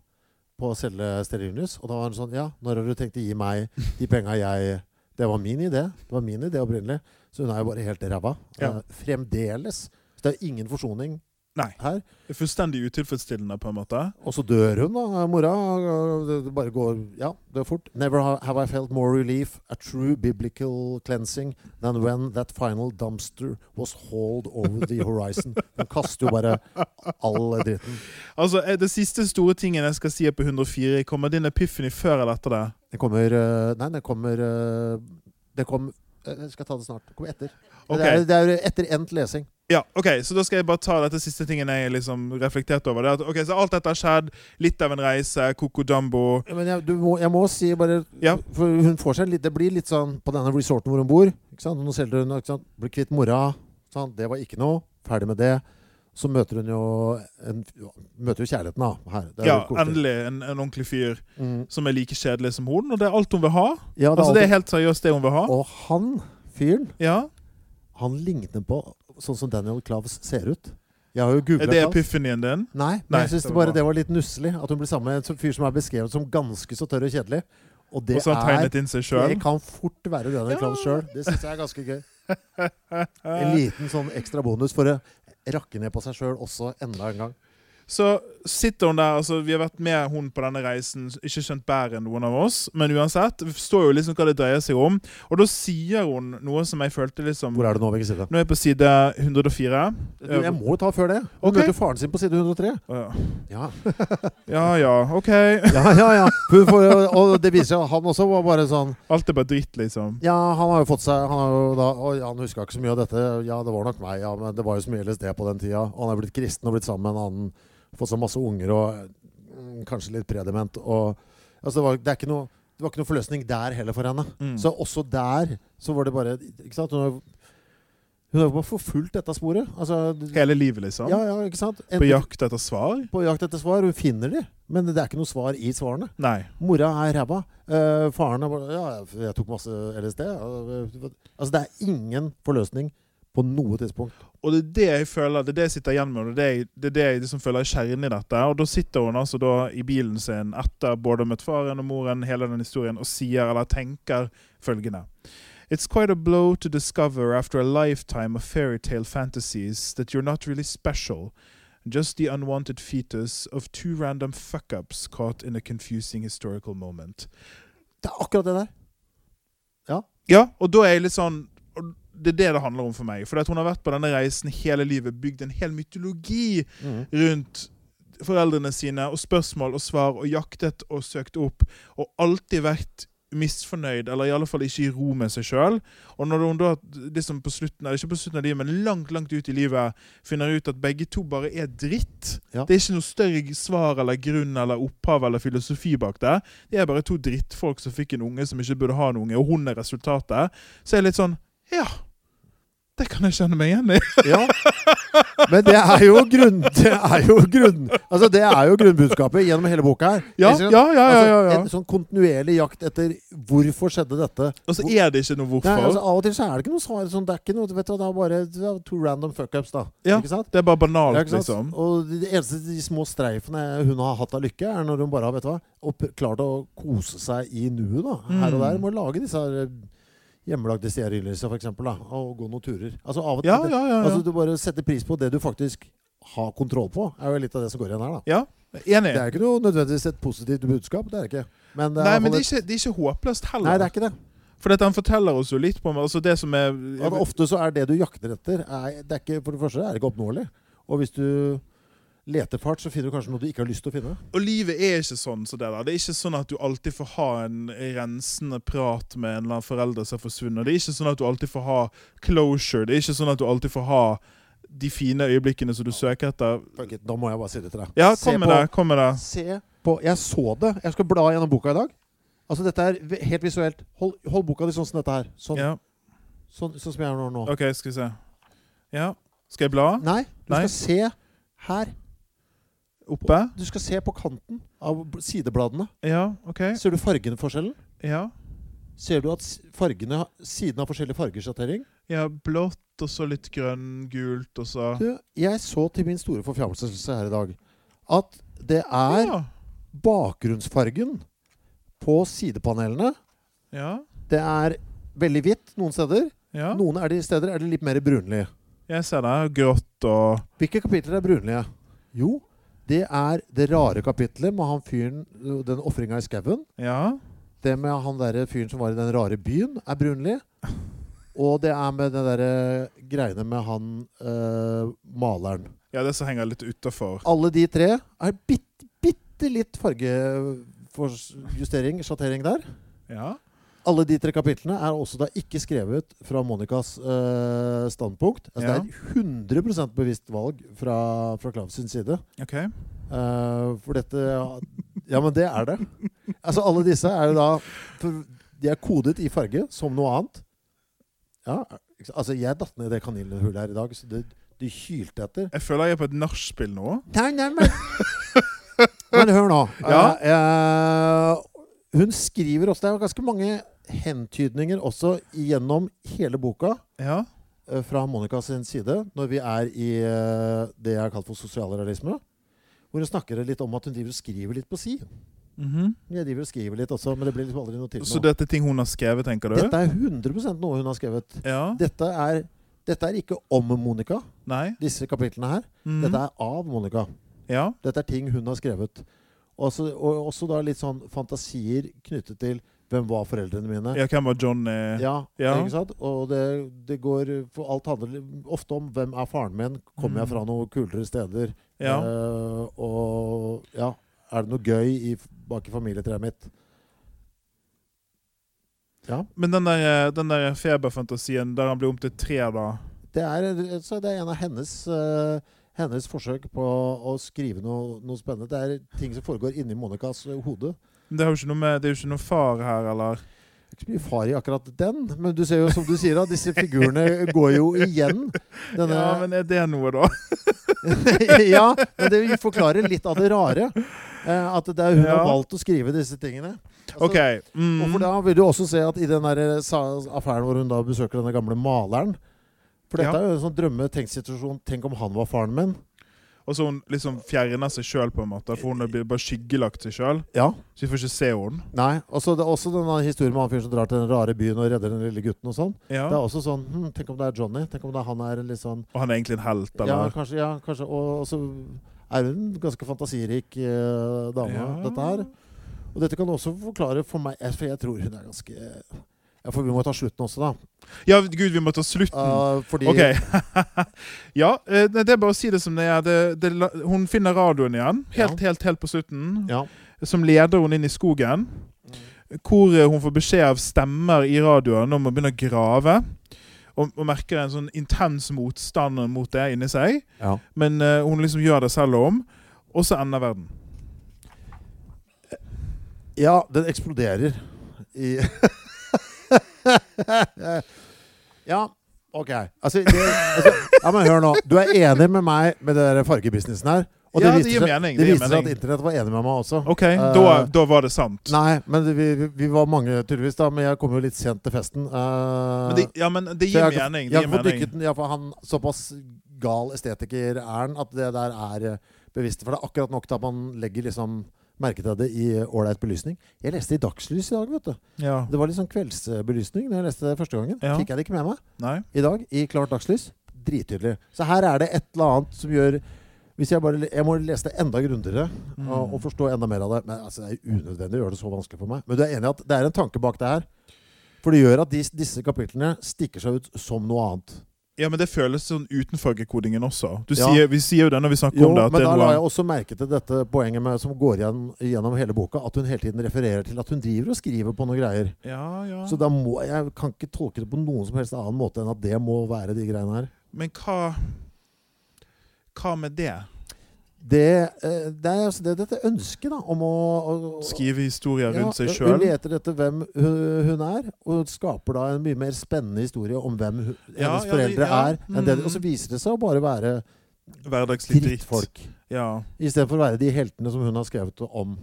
på å selge stearinlys. Og da var hun sånn Ja, når har du tenkt å gi meg de penga jeg Det var min idé. Det var min idé opprinnelig. Så hun er jo bare helt ræva. Ja. Eh, fremdeles. Så det er ingen forsoning Nei. her. Er Fullstendig utilfredsstillende, på en måte. Og så dør hun, da, mora. Det bare går Ja, det er fort. Never have I felt more relief, a true biblical cleansing, than when that final dumpster was hauled over the horizon. Hun kaster jo bare all dritten. Altså, eh, Det siste store tingen jeg skal si er på 104. Kommer din epiphany før eller etter det? Det kommer eh, Nei, det kommer eh, Det kom Jeg skal ta det snart. Det kommer etter. Okay. Det, er, det er etter endt lesing. Ja, ok, Så da skal jeg bare ta dette siste tingen jeg liksom reflekterte over. Det er at, ok, så Alt dette har skjedd. Litt av en reise. Coco Jumbo. Ja, Men jeg, du må, jeg må si bare Ja. For hun får seg litt Det blir litt sånn på denne resorten hvor hun bor. Ikke sant? Nå selger hun ikke sant? Blir kvitt mora. Sant? Det var ikke noe. Ferdig med det. Så møter hun jo en, Møter jo kjærligheten, da. Ja, endelig en, en ordentlig fyr Mm. som er like kjedelig som hun. Og det er alt hun vil ha. Ja, det Altså, Det er helt seriøst det hun vil ha. Og han fyren, Ja, han ligner på sånn som Daniel Klaus ser ut. Jeg har jo Er det epifanien din? Nei, men Nei, jeg syns bare det var litt nusselig. At hun blir sammen med en fyr som er beskrevet som ganske så tørr og kjedelig. Og det Og er Det kan fort være Daniel Ja. Klaus sjøl. Det syns jeg er ganske gøy. En liten sånn ekstra bonus for å rakke ned på seg sjøl også enda en gang. Så sitter hun der, altså Vi har vært med hun på denne reisen, ikke skjønt bedre enn noen av oss. Men uansett, vi forstår jo liksom hva det dreier seg om. Og da sier hun noe som jeg følte liksom Hvor er det nå? Hvilken side? Nå er jeg på side 104. Du, jeg må jo ta før det. Hun okay. møter faren sin på side 103. Å, <laughs> <laughs> Ja, Ja ja, OK. ja, ja. ja. Får, og det viser seg at han også var bare sånn Alt er bare dritt, liksom. Ja, han har jo fått seg Han har da han huska ikke så mye av dette. Ja, det var nok meg, ja, men det var jo så mye LSD på den tida. Han er blitt kristen og blitt sammen med en annen. Fått så masse unger og mm, kanskje litt predement. Og altså, det var, det er ikke noe det var ikke noe forløsning der heller for henne. Mm. Så også der så var det bare Ikke sant? Hun, Hun har bare forfulgt dette sporet. Altså, Hele livet, liksom? ja, ja, ikke sant? På jakt etter svar? på jakt etter svar. Hun finner de, men det er ikke noe svar i svarene. Nei. Mora er ræva. Uh, faren er bare Ja, jeg tok masse LSD. ja, Altså, det er ingen forløsning på noe tidspunkt. Og det er det jeg føler, det er det jeg sitter igjen med, og det er det det er det jeg liksom føler er kjernen i dette. Og da sitter hun altså da i bilen sin etter både møtt faren og moren, hele den historien, og sier, eller tenker, følgende. It's quite a blow to discover after a lifetime of fairytale fantasies that you're not really special. Just the unwanted fetus of two random fuck-ups caught in a confusing historical moment. Det er akkurat det der. Ja, Ja, og da er jeg litt sånn Det er det det handler om for meg. For hun har vært på denne reisen hele livet, bygd en hel mytologi rundt foreldrene sine, og spørsmål og svar, og jaktet og søkt opp, og alltid vært misfornøyd, eller i alle fall ikke i ro med seg sjøl. Og når hun da liksom på slutten, eller ikke på slutten av livet, men langt langt ut i livet, finner ut at begge to bare er dritt Ja. Det er ikke noe større svar eller grunn eller opphav eller filosofi bak det. Det er bare to drittfolk som fikk en unge som ikke burde ha en unge, og hun er resultatet. Så er jeg litt sånn Ja, det kan jeg kjenne meg igjen i. <laughs> Ja. Men det er jo grunn... Det er jo grunn... Altså, det er jo grunnbudskapet gjennom hele boka her. Ja, ja, ja, ja, ja, ja. Altså, en sånn kontinuerlig jakt etter hvorfor skjedde dette. Og så er det ikke noe Nei, hvorfor. altså, av og til så er det ikke noe svar. Sånn, det er ikke noe, vet du, det er bare det er to random fuckups, da. Ja. Ikke sant? Det er bare banalt, Ja, liksom. Og de eneste de små streifene hun har hatt av lykke, er når hun bare har vet du hva, klart å kose seg i nuet. da, Her og Mm. der. Må lage disse her, eh, hjemmelagde eksempel. Da, og gå noen turer. Altså av og til Ja, ja, ja. Altså. Du bare setter pris på det du faktisk har kontroll på. er jo litt av det som går igjen her. da ja. Enig. Det er ikke noe nødvendigvis et positivt budskap. Det er ikke. Men det er, Nei, men det er ikke, det er ikke håpløst heller. Nei, det er ikke det. For dette, han forteller oss jo litt på altså det som er Ja, ofte så er det du jakter etter, er, det er ikke, for det første er det ikke oppnåelig. Og hvis du leter fart, så finner du kanskje noe du ikke har lyst til å finne. Og livet er ikke sånn som det. Det er ikke sånn at du alltid får ha en rensende prat med en eller annen forelder som har forsvunnet. Det er ikke sånn at du alltid får ha closure. Det er ikke sånn at du alltid får ha de fine øyeblikkene som du søker etter. Ok, Da må jeg bare si det til deg. Ja, kom med på- det. Kom med det. Se på Jeg så det. Jeg skal bla gjennom boka i dag. Altså Dette er helt visuelt. Hold, hold boka di sånn som dette her. Sånn, Ja, sånn, sånn som jeg gjør nå. OK, skal vi se. Ja. Skal jeg bla? Nei, du Nei. skal se her. Oppe? Du skal se på kanten av sidebladene. Ja, OK. Ser du fargeforskjellen? Ja. Ser du at fargene Siden har forskjellig fargesjattering? ja blått, og så litt grønn, gult, og så Du, jeg så til min store forfjamselse her i dag at det er Ja. bakgrunnsfargen på sidepanelene. Ja. Det er veldig hvitt noen steder. ja. Noen er steder er det litt mer brunlig. Jeg ser det. Grått og Hvilke kapitler er brunlige? Jo, det er det rare kapitlet med han fyren, den ofringa i skauen. Ja. Det med han derre fyren som var i den rare byen, er Brunli. Og det er med det derre greiene med han øh, maleren. ja, det som henger litt utafor. Alle de tre er bitte, bitte litt fargejustering, sjattering der. Ja. Alle de tre kapitlene er også da ikke skrevet fra Monicas uh, standpunkt. Altså Ja. Det er 100% bevisst valg fra, fra Klavs side. OK. Uh, for dette Ja, men det er det. Altså Alle disse er da for De er kodet i farge som noe annet. Ja, altså Jeg datt ned i det kaninhullet her i dag, så det, de hylte etter. Jeg føler jeg er på et nachspiel nå. Nei, nei, men Men hør nå. <laughs> Ja. Uh, hun skriver også Det er ganske mange hentydninger også gjennom hele boka Ja. eh, fra Monica sin side, når vi er i eh, det jeg har kalt for sosialrealisme. Hvor hun snakker litt om at hun driver og skriver litt på si. Mhm. Jeg driver og skriver litt også, men det blir liksom aldri noe til Så nå. dette er ting hun har skrevet, tenker du? Dette er 100 noe hun har skrevet. Ja. Dette er, dette er ikke om Monica, Nei? disse kapitlene her. Mhm. Dette er av Monica. Ja. Dette er ting hun har skrevet. Også, og også da litt sånn fantasier knyttet til hvem var foreldrene mine. ja, hvem var Johnny? Ja, Ja. ikke sant? Og det, det går For alt handler ofte om hvem er faren min? Kommer jeg Mm. fra noen kulere steder? Ja. Uh, og ja, er det noe gøy i, bak i familietreet mitt? Ja. Men den der, den der feberfantasien der han blir om til tre, da Det er, så det er en av hennes uh, hennes forsøk på å skrive noe, noe spennende. Det er ting som foregår inni Monicas eh, hode. Det, er jo ikke noe med, det er jo ikke noe far her, eller ikke mye far i akkurat den, men du ser jo som du sier, da, disse figurene går jo igjen. Denne, Ja, men er det noe, da? <laughs> ja, men det forklarer litt av det rare. Eh, at det er hun Ja. har valgt å skrive disse tingene. Altså, OK. Mm. Og for da vil du også se at i den der affæren hvor hun da besøker denne gamle maleren For dette Ja. er jo en sånn drømme-tenksituasjon. Tenk om han var faren min. Og så hun liksom fjerner seg sjøl, på en måte. For hun har bare skyggelagt seg sjøl. Ja. Så vi får ikke se henne. Nei. Og så det også denne historien med han fyren som drar til den rare byen og redder den lille gutten og sånn. Ja. Det er også sånn hm, Tenk om det er Johnny? Tenk om det er han er litt sånn Og han er egentlig en helt, Ja, eller? kanskje. ja, kanskje Og, og så er hun en ganske fantasirik eh, dame, Ja. dette her. Og dette kan også forklare for meg For jeg tror hun er ganske ja, For vi må ta slutten også, da. Ja, gud, vi må ta slutten. Uh, fordi OK. <laughs> ja, eh, det er bare å si det som det er. Det, det, hun finner radioen igjen, helt, helt, helt på slutten, Ja. som leder hun inn i skogen. Hvor eh, hun får beskjed av stemmer i radioen om å begynne å grave. Og, og merker en sånn intens motstand mot det inni seg. ja. Men uh, hun liksom gjør det selv om. Og så ender verden. Ja, den eksploderer i <laughs> <laughs> Ja, OK. Altså, det, altså, ja, men hør nå. Du er enig med meg med det der fargebusinessen her? Og Ja, det viste gir seg- mening, Det det viste seg at internett var enig med meg også. OK, uh, da, da var det sant. Nei, men vi, vi- var mange tydeligvis, da. Men jeg kom jo litt sent til festen. Uh, Men det, ja, men det gir jeg mening. Det Jeg gir mening. dykket ja, for han såpass gal estetiker er han at det der er eh, bevisst. For det er akkurat nok til at man legger liksom merke jeg det i ålreit belysning. Jeg leste i Dagslys i dag, vet du. Ja. Det var litt sånn kveldsbelysning da jeg leste det første gangen. Ja. Fikk jeg det ikke med meg Nei? i dag i klart dagslys. Drittydelig. Så her er det et eller annet som gjør hvis jeg, bare, jeg må lese det enda grundigere Mm. og, og forstå enda mer av det. Men altså, Det er unødvendig å gjøre det så vanskelig for meg. Men du er enig i at det er en tanke bak det her? For det gjør at de, disse kapitlene stikker seg ut som noe annet. Ja, men det føles sånn utenfargekodingen også. Du Ja. sier, vi sier jo det når vi snakker Jo, om det. Men da la jeg også merke til dette poenget med, som går igjen gjennom hele boka, at hun hele tiden refererer til at hun driver og skriver på noen greier. ja, ja. Så må jeg kan ikke tolke det på noen som helst annen måte enn at det må være de greiene her. Men hva Hva med det? Det, eh, det er altså det, dette ønsket da, om å, å Skrive historier rundt seg Hun leter etter hvem hun, er, og skaper da en mye mer spennende historie om hvem hun, Ja, hennes foreldre ja, er. Enn det, mm. og så viser det seg å bare være Hverdagslig dritt. drittfolk. Ja. Istedenfor å være de heltene som hun har skrevet om.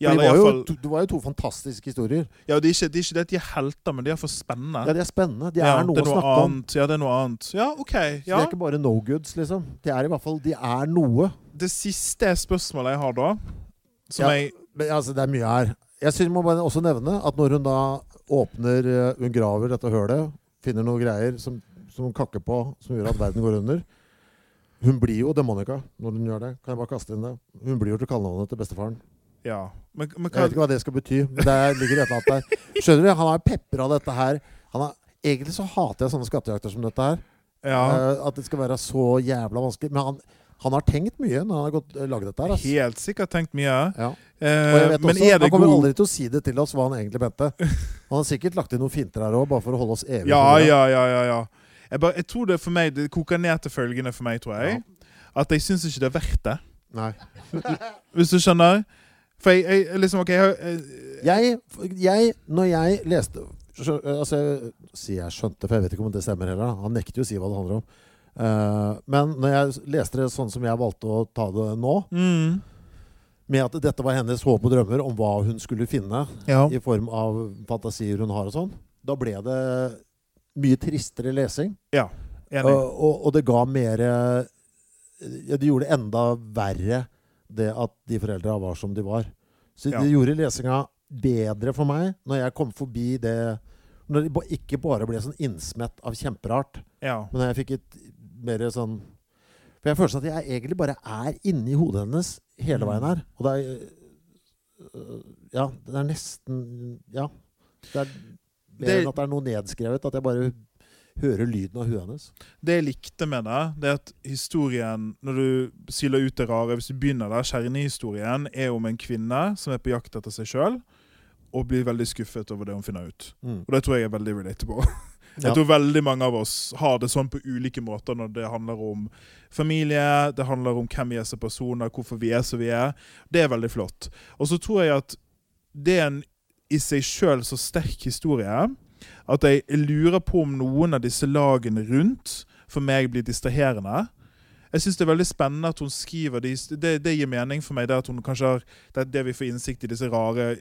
Ja, det, de er var fall, to, det var jo to fantastiske historier. ja det, er ikke, det er ikke det at de er helter, men de er for spennende. Ja, De er spennende. De Ja, er noe å snakke om. Ja, det er noe annet. Ja, OK. Så de er ikke bare no goods, liksom. De er i hvert fall De er noe. Det siste spørsmålet jeg har da, som Ja. jeg Men altså, det er mye her. Jeg synes må bare også nevne at når hun da åpner eh, Hun graver dette hølet, finner noen greier som, som hun kakker på, som gjør at verden går under. Hun blir jo demonica når hun gjør det. Kan jeg bare kaste inn det? Hun blir jo til kallenavnet til bestefaren. Ja. Men, men Jeg vet ikke hva det skal bety, men det ligger et eller annet der. Skjønner du? Han har pepra dette her. Han har, egentlig så hater jeg sånne skattejakter som dette her. Ja. Uh, at det skal være så jævla vanskelig. Men han, han har tenkt mye når han har gått, laget dette her. Altså. Helt sikkert tenkt mye. Ja. Eh, vet men også, er det Han kommer god aldri til å si det til oss hva han egentlig mente. <laughs> Han har sikkert lagt inn noen finter her òg, bare for å holde oss evig Ja, ja, ja. ja, ja. Jeg, bare, jeg tror det for meg Det koker ned til følgende for meg, tror jeg. At jeg syns ikke det er verdt det. Nei. Hvis du skjønner? For jeg, jeg liksom OK jeg, jeg, Jeg, jeg, når jeg leste skjø- Altså, jeg sier jeg skjønte, for jeg vet ikke om det stemmer heller. da. Han nekter jo å si hva det handler om. Uh, men når jeg leste det sånn som jeg valgte å ta det nå, mm, med at dette var hennes håp og drømmer om hva hun skulle finne ja. i form av fantasier hun har og sånn, da ble det mye tristere lesing. ja. Enig. Og, og, og det ga mer ja, Det gjorde det enda verre det at de foreldra var som de var. Så Ja. det gjorde lesinga bedre for meg når jeg kom forbi det Når det ikke bare ble sånn innsmett av kjemperart, ja. men når jeg fikk et mer sånn For jeg føler seg at jeg egentlig bare er inni hodet hennes hele Mm. veien her. Og det er øh, Ja, det er nesten Ja. Det er mer Det- enn at det er noe nedskrevet. At jeg bare hører lyden av huet hennes. Det jeg likte med det, det er at historien, når du siler ut det rare Hvis du begynner der, kjernehistorien er om en kvinne som er på jakt etter seg sjøl, og blir veldig skuffet over det hun finner ut. Mm. Og det tror jeg er veldig relatable. <laughs> Jeg tror veldig mange av oss har det sånn på ulike måter når det handler om familie, det handler om hvem vi er som personer, hvorfor vi er som vi er. Det er veldig flott. Og så tror jeg at det er en i seg sjøl så sterk historie at jeg lurer på om noen av disse lagene rundt for meg blir distraherende. Jeg syns det er veldig spennende at hun skriver de, det, det gir mening for meg. Det at hun kanskje har, det, det vi får innsikt i disse rare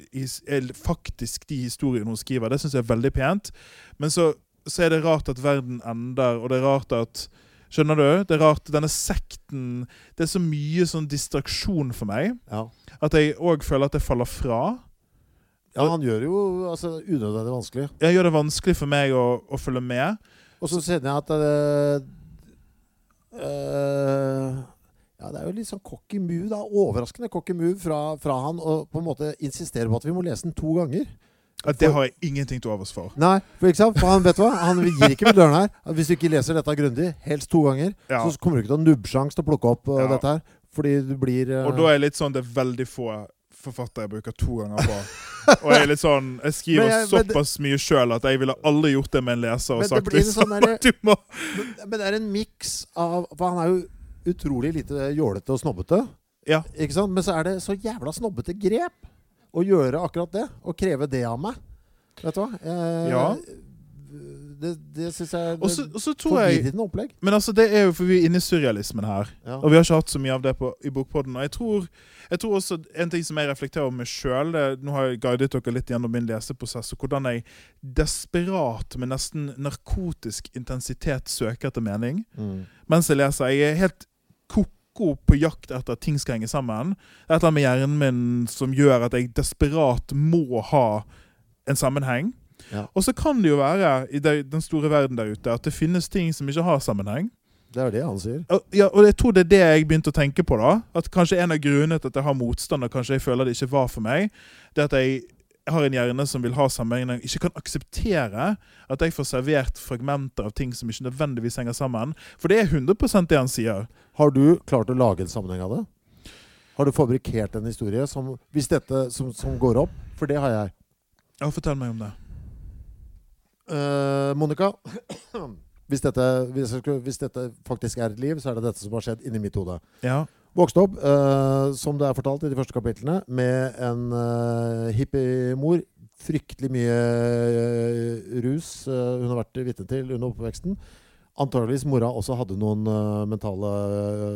Faktisk de historiene hun skriver. Det syns jeg er veldig pent. Men så, så er det rart at verden ender, og det er rart at Skjønner du? Det er rart, Denne sekten Det er så mye sånn distraksjon for meg Ja. at jeg òg føler at jeg faller fra. Ja, han gjør jo altså, unødvendig vanskelig. Jeg gjør det vanskelig for meg å, å følge med. Og så kjenner jeg at det, eh, Ja, det er jo litt sånn cocky move, da. Overraskende cocky move fra, fra han å på en måte insistere på at vi må lese den to ganger. Ja, Det har jeg ingenting til overs for. Nei, for? For han vet du hva? Han gir ikke med døren her. Hvis du ikke leser dette grundig, helst to ganger, Ja. så kommer du ikke til å ha nubbsjanse til å plukke opp eh, Ja. dette her. Fordi du blir Og da er det litt sånn Det er veldig få forfattere jeg bruker to ganger på. <laughs> Og jeg er litt sånn Jeg skriver Men jeg- men det- såpass mye sjøl at jeg ville aldri gjort det med en leser og sagt blir liksom sånn du må men, men det er en miks av For han er jo utrolig lite jålete og snobbete. Ja. Ikke sant? Men så er det så jævla snobbete grep å gjøre akkurat det. Og kreve det av meg. Vet du hva? Eh, Ja. Det, det syns jeg Og så tror jeg forvirrende opplegg. Men altså, det er jo for vi er inne i surrealismen her. Ja. Og vi har ikke hatt så mye av det på, i Bokpodden. Og jeg tror, jeg tror også en ting som jeg reflekterer over meg sjøl Nå har jeg guidet dere litt gjennom min leseprosess, og hvordan jeg desperat, med nesten narkotisk intensitet, søker etter mening. Mm. Mens jeg leser. Jeg er helt ko-ko på jakt etter at ting skal henge sammen. Det et eller annet med hjernen min som gjør at jeg desperat må ha en sammenheng. Ja. Og så kan det jo være i den store verden der ute at det finnes ting som ikke har sammenheng. Det er det han sier. Ja, og jeg tror det er det jeg begynte å tenke på. da At Kanskje en av grunnene til at jeg har motstand, og kanskje jeg føler det ikke var for meg, det at jeg har en hjerne som vil ha sammenheng, ikke kan akseptere at jeg får servert fragmenter av ting som ikke nødvendigvis henger sammen. For det er 100% det han sier. Har du klart å lage en sammenheng av det? Har du fabrikkert en historie som, hvis dette, som, som går opp? For det har jeg. Ja, Fortell meg om det. Eh, Monica, <coughs> hvis dette, hvis, hvis dette faktisk er et liv, så er det dette som har skjedd inni mitt hode. Ja. Vokste opp, uh, som det er fortalt i de første kapitlene, med en uh, hippiemor. Fryktelig mye uh, rus eh, hun har vært vitne til under oppveksten. Antageligvis mora også hadde noen eh, mentale eh,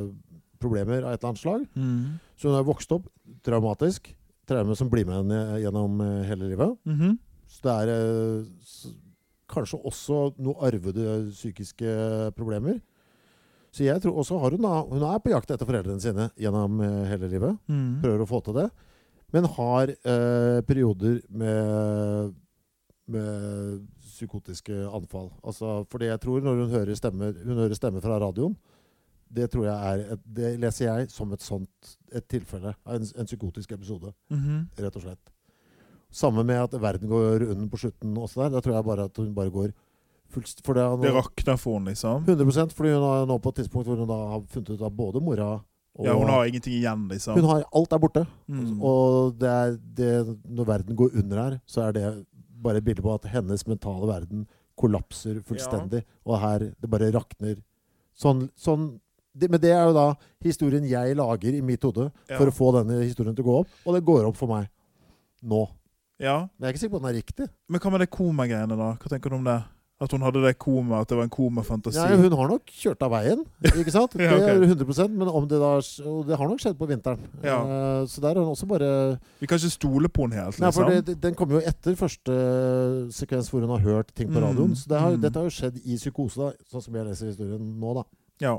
problemer av et eller annet slag. Mm. Så hun har vokst opp traumatisk. Traume som blir med henne gjennom eh, hele livet. Mhm. Så det er eh, kanskje også noe arvede psykiske problemer. Så jeg tror også har hun da Hun er på jakt etter foreldrene sine gjennom eh, hele livet. Mm. Prøver å få til det. Men har eh, perioder med, med psykotiske anfall. Altså, fordi jeg tror når hun hører stemmer, hun hører stemmer fra radioen det tror jeg er et, Det leser jeg som et sånt et tilfelle. En, en psykotisk episode, Mhm. rett og slett. Sammen med at verden går under på slutten også der. Da tror jeg bare at hun bare går fullst... For det nå, Det rakner for henne, liksom. 100 fordi hun har nå på et tidspunkt hvor hun da har funnet ut av både mora og Ja, Hun har ingenting igjen, liksom. hun har, Alt er borte. Mm. Og det er det, når verden går under her, så er det bare et bilde på at hennes mentale verden kollapser fullstendig. Og her det bare rakner. Sånn, sånn det, Men det er jo da historien jeg lager i mitt hode Ja. for å få denne historien til å gå opp. Og det går opp for meg nå. Ja. Men jeg er ikke sikker på at den er riktig. Men hva med det komagreiene, da? Hva tenker du om det? At hun hadde det koma, at det var en komafantasi? Ja, hun har nok kjørt av veien, ikke sant? <laughs> Ja, okay. Det er 100 Men om det da det har nok skjedd på vinteren. Ja. Uh, så der har hun også bare Vi kan ikke stole på henne helt, Nei, for liksom. det, Den kommer jo etter første sekvens hvor hun har hørt ting på Mm, radioen. Så det har, mm. dette har jo skjedd i psykose, da, sånn som jeg leser historien nå. da. Ja.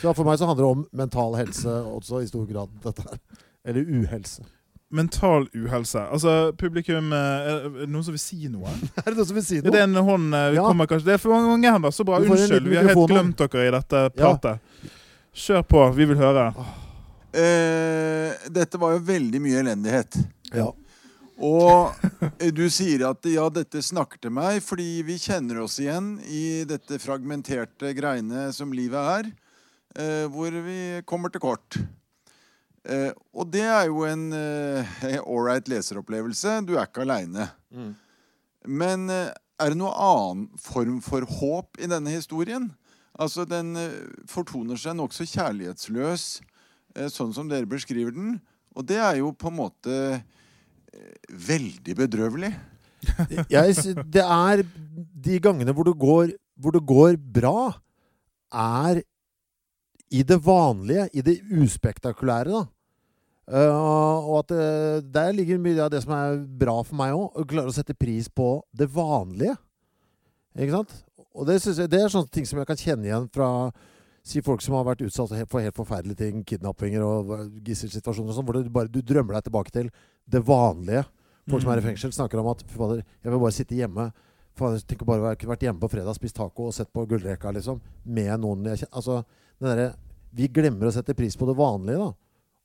Så For meg så handler det om mental helse også i stor grad. dette her. Eller uhelse. Mental uhelse. Altså, publikum eh, Er det noen som vil si noe? <laughs> Er det noen som vil si noe? det en hånd eh, vi Ja. kommer kanskje Det er for mange hender. Så bra. Unnskyld, vi har helt glemt dere i dette pratet. Kjør på. Vi vil høre. Eh, dette var jo veldig mye elendighet. Ja. Og eh, du sier at ja, dette snakker til meg, fordi vi kjenner oss igjen i dette fragmenterte greiene som livet er, eh, hvor vi kommer til kort. Eh, og det er jo en eh, <laughs> ålreit leseropplevelse. Du er ikke aleine. Men eh, er det noen annen form for håp i denne historien? Altså, Den eh, fortoner seg nokså kjærlighetsløs, eh, sånn som dere beskriver den. Og det er jo på en måte eh, veldig bedrøvelig. <laughs> Jeg, det er de gangene hvor det går, hvor det går bra, er i det vanlige, i det uspektakulære, da. Uh, og at uh, der ligger mye av det som er bra for meg òg. Å klare å sette pris på det vanlige. Ikke sant? Og det, jeg, det er sånne ting som jeg kan kjenne igjen fra si folk som har vært utsatt for helt forferdelige ting, kidnappinger og gisselsituasjoner og sånn, hvor du bare du drømmer deg tilbake til det vanlige. Folk som er i fengsel, snakker om at fader, jeg vil bare sitte hjemme. Fader, tenk å bare vært hjemme på fredag, spist taco og sett på gullrekka, liksom. Med noen jeg kjenner. Altså, derre Vi glemmer å sette pris på det vanlige, da.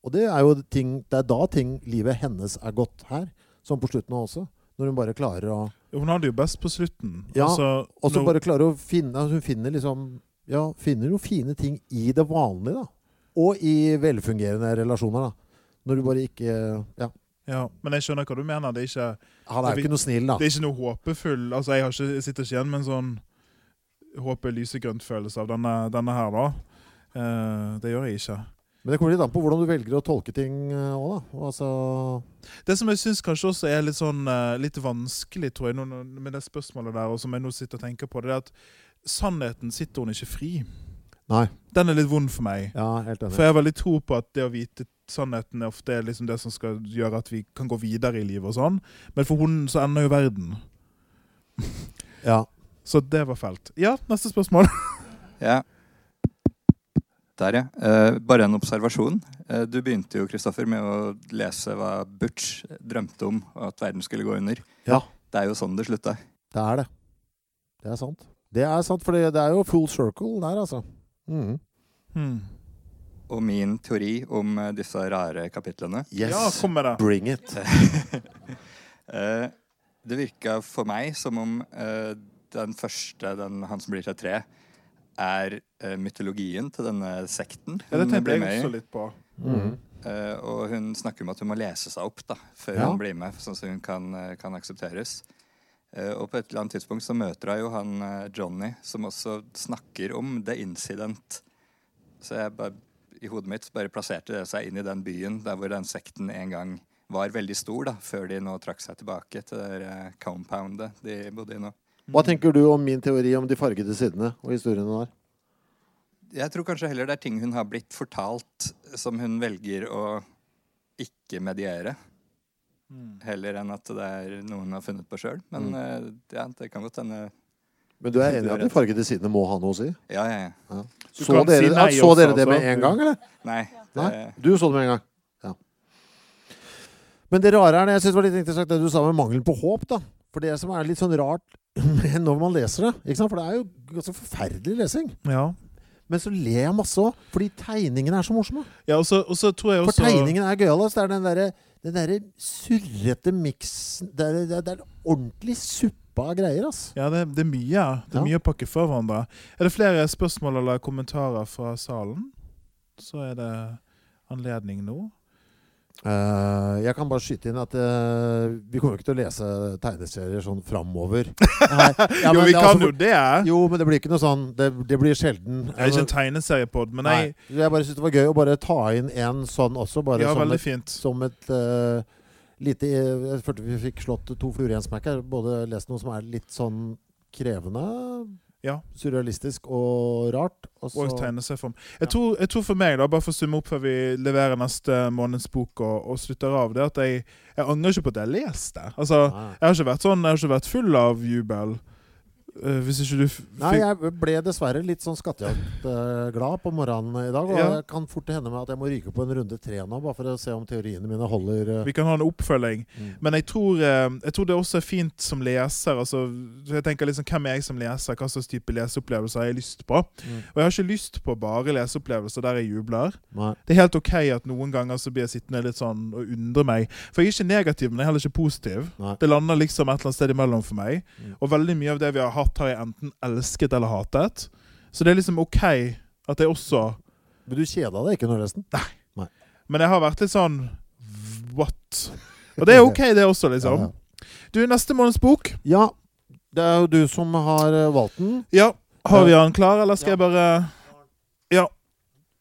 Og det er jo ting Det er da ting livet hennes er godt her. Som på slutten også. Når hun bare klarer å Hun har det jo best på slutten. Ja, Altså, Og så bare klarer å finne Hun finner liksom Ja, finner jo fine ting i det vanlige, da. Og i velfungerende relasjoner, da. Når du bare ikke Ja. ja, Men jeg skjønner hva du mener. Det er ikke, Han er jo ikke noe snill, da. det er ikke noe håpefull Altså, jeg, har ikke, jeg sitter ikke igjen med en sånn håpet lysegrønt-følelse av denne, denne her, da. Eh, det gjør jeg ikke. Men det kommer litt an på hvordan du velger å tolke ting òg, da. Altså Det som jeg syns kanskje også er litt sånn eh, litt vanskelig, tror jeg, med det spørsmålet der, og som jeg nå sitter og tenker på, det er at sannheten sitter hun ikke fri. Nei. Den er litt vond for meg. Ja, helt enig. For jeg har veldig tro på at det å vite sannheten er ofte er liksom det som skal gjøre at vi kan gå videre i livet og sånn. Men for hunden så ender jo verden. Ja. <laughs> Så det var fælt. Ja, neste spørsmål. Ja. Der, ja. Eh, bare en observasjon. Eh, du begynte jo Kristoffer, med å lese hva Butch drømte om, og at verden skulle gå under. Ja. Det er jo sånn det slutta. Det er det. Det er sant. Det er sant, for det det er jo full circle der, altså. Mm. Hmm. Og min teori om eh, disse rare kapitlene Yes. Ja, kom med det. Bring it. <laughs> Eh, Det virka for meg som om eh, den første, den, han som blir til et tre, er uh, mytologien til denne sekten Ja, det hun tenkte blir jeg også litt på. Mm. Uh, og hun snakker om at hun må lese seg opp da, før Ja. hun blir med, sånn at hun kan, eh, kan aksepteres. Uh, og på et eller annet tidspunkt så møter hun jo han Johnny, som også snakker om The Incident. Så jeg bare, i hodet mitt bare plasserte det seg inn i den byen der hvor den sekten en gang var veldig stor, da, før de nå trakk seg tilbake til det compoundet de bodde i nå. Hva tenker du om min teori om de fargede sidene og historiene har? Jeg tror kanskje heller det er ting hun har blitt fortalt, som hun velger å ikke mediere. Heller enn at det er noe hun har funnet på sjøl. Men Mm. eh, ja, det kan godt hende Men du er enig i at de fargede sidene må ha noe å si? Ja, ja, ja. Så dere, si ja, så også, dere det med altså. en gang, eller? Nei. Det, Nei? Du så det med en gang? Ja. Men det rare er det, jeg synes det var litt interessant det du sa med mangelen på håp. da. For det som er litt sånn rart <laughs> når man leser det ikke sant? For det er jo ganske forferdelig lesing. Ja. Men så ler jeg masse òg, fordi tegningene er så morsomme. ja og så og så tror jeg For tegningene tegningen er gøyal. altså. Det er den derre den der surrete miksen Det er, det er, det er ordentlig suppe av greier, ass. Ja, det, det er mye. Det er mye å pakke for hverandre. Er det flere spørsmål eller kommentarer fra salen, så er det anledning nå. Eh, jeg kan bare skyte inn at uh, vi kommer ikke til å lese tegneserier sånn framover. <laughs> Nei, ja, jo, vi det er kan altså- jo det. Jo, men det blir ikke noe sånn Det, det blir sjelden. Jeg er ikke en tegneseriepod, men jeg Nei. Jeg bare syns det var gøy å bare ta inn en sånn også, bare Ja, som, et, fint. som et uh, lite Jeg følte vi fikk slått to fluer i en smekk her. Både lest noe som er litt sånn krevende, Ja. surrealistisk og rart. Og så Og tegneserieform. Jeg, tror, jeg tror for meg, da, bare for å summe opp før vi leverer neste måneds bok og, og slutter av, det at jeg, jeg angrer ikke på at jeg leste. Altså, jeg har ikke vært sånn, jeg har ikke vært full av jubel. Eh, hvis ikke du f Nei, jeg ble dessverre litt sånn skattejaktglad på morgenen i dag. Og Ja. det kan fort hende med at jeg må ryke på en runde tre nå, bare for å se om teoriene mine holder. Uh... Vi kan ha en oppfølging. Mm. Men jeg tror, eh, jeg tror det også er fint som leser. Altså, jeg tenker liksom, Hvem er jeg som leser? Hva slags type leseopplevelser har jeg lyst på? Mm. Og jeg har ikke lyst på bare leseopplevelser der jeg jubler. Nei. Det er helt ok at noen ganger så blir jeg sittende litt sånn og undre meg. For jeg er ikke negativ, men jeg er heller ikke positiv. Nei. Det lander liksom et eller annet sted imellom for meg. Mm. Og veldig mye av det vi har hatt, har jeg enten elsket eller hatet. Så det er liksom ok at jeg også Men du kjeda deg ikke nå, nesten? Nei. Nei. Men jeg har vært litt sånn What? Og det er ok, det også, liksom. Ja, Du, neste måneds bok. Ja, det er jo du som har eh, valgt den. Ja. Har vi den klar, eller skal jeg bare Ja.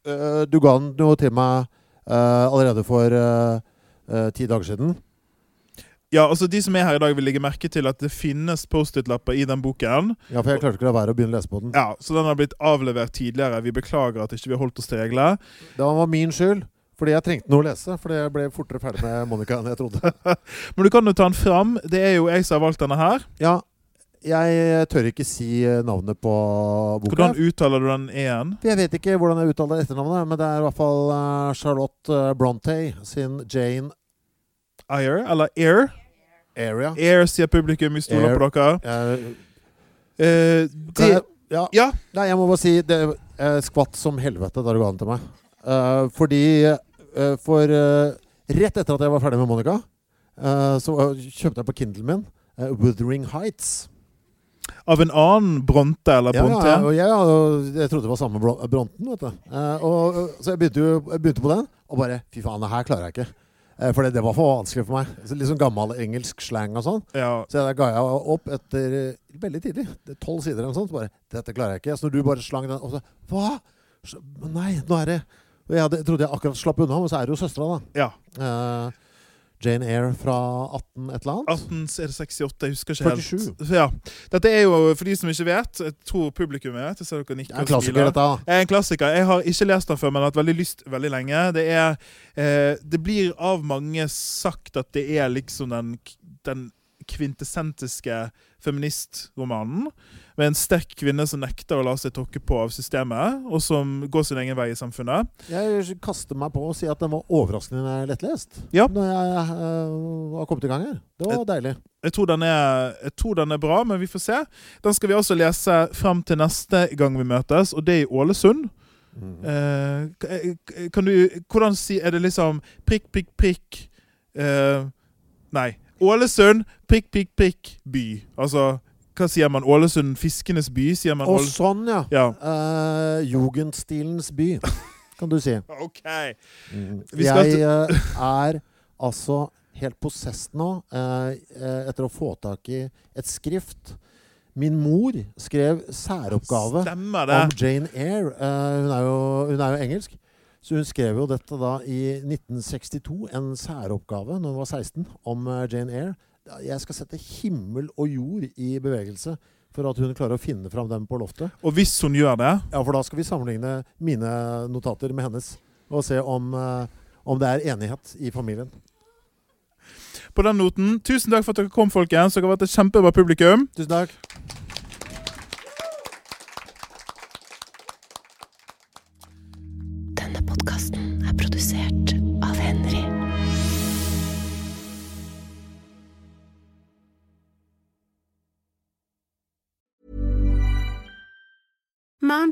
Eh, du ga den noe til meg uh, allerede for uh, ti dager siden. Ja, altså De som er her i dag, vil legge merke til at det finnes Post-It-lapper i den boken. Ja, for jeg klarte ikke å la være å begynne å lese på den. Ja, Så den har blitt avlevert tidligere. Vi beklager at ikke vi har holdt oss til reglene. Det var min skyld. Fordi jeg trengte noe å lese. Fordi jeg ble fortere ferdig med Monica enn jeg trodde. <laughs> Men du kan jo ta den fram. Det er jo jeg som har valgt denne her. Ja, jeg tør ikke si eh, navnet på boka. Hvordan uttaler du den E-en? Jeg vet ikke hvordan jeg uttaler etternavnet, men det er i hvert fall eh, Charlotte Brontë Bronte sin Jane Eyre, eller Air? Area. Air, sier publikum. Vi stoler på dere. Eh, kan jeg, ja. ja, Nei, jeg må bare si det skvatt som helvete da du ga den til meg. Uh, fordi uh, For uh, rett etter at jeg var ferdig med Monica, så kjøpte jeg på Kindlen min Wuthering Heights. av en annen Bronte eller Ja, Bronte. ja, jeg, og jeg trodde det var samme Bronten, vet du. Og, så jeg begynte, jeg begynte på den, og bare Fy faen, det her klarer jeg ikke. Eh, for det, det var for vanskelig for meg. Så Litt sånn gammel engelsk slang og sånn. Ja. Så da ga jeg opp etter eh, veldig tidlig. Tolv sider eller noe sånt. Så bare Dette klarer jeg ikke. Så når du bare slang den og så Hva? Så, nei, nå er det jeg, hadde, jeg trodde jeg akkurat slapp unna, men så er det jo søstera, da. ja. Eh, Jane Eyre fra 18 et eller annet. 18 er det 68, jeg husker ikke 47. helt. Ja. Dette er jo, for de som ikke vet, jeg tror publikum vet Jeg ser dere nikker Det er en klassiker, dette. er en klassiker. Jeg har ikke lest den før, men har hatt veldig lyst veldig lenge. Det er eh, Det blir av mange sagt at det er liksom den, den kvintessentiske feministromanen. Med en sterk kvinne som nekter å la seg tråkke på av systemet, og som går sin egen vei i samfunnet. Jeg kaster meg på å si at den var overraskende lettlest. Ja. Når jeg eh, har kommet i gang her. Det var deilig. Jeg tror, den er, jeg tror den er bra, men vi får se. Den skal vi også lese fram til neste gang vi møtes, og det er i Ålesund. Eh, k- kan du Hvordan si Er det liksom prikk, prikk, prikk eh, Nei. Ålesund, prikk, prikk, prikk, by. Altså, hva sier man? Ålesund, fiskenes by? Sier man Å, sånn, ja. Ja. Uh, Jugendstilens by, kan du si. <laughs> OK. Mm. Jeg uh, er altså helt possess nå uh, etter å få tak i et skrift. Min mor skrev særoppgave om Jane Eyre. Hun, er jo, hun er jo engelsk. Så hun skrev jo dette da i 1962, en særoppgave når hun var 16, om Jane Eyre. Jeg skal sette himmel og jord i bevegelse for at hun klarer å finne fram dem på loftet. Og hvis hun gjør det Ja, for da skal vi sammenligne mine notater med hennes, og se om, eh, om det er enighet i familien. På den noten, tusen takk for at dere kom, folkens. Dere har vært et kjempebra publikum. Tusen takk.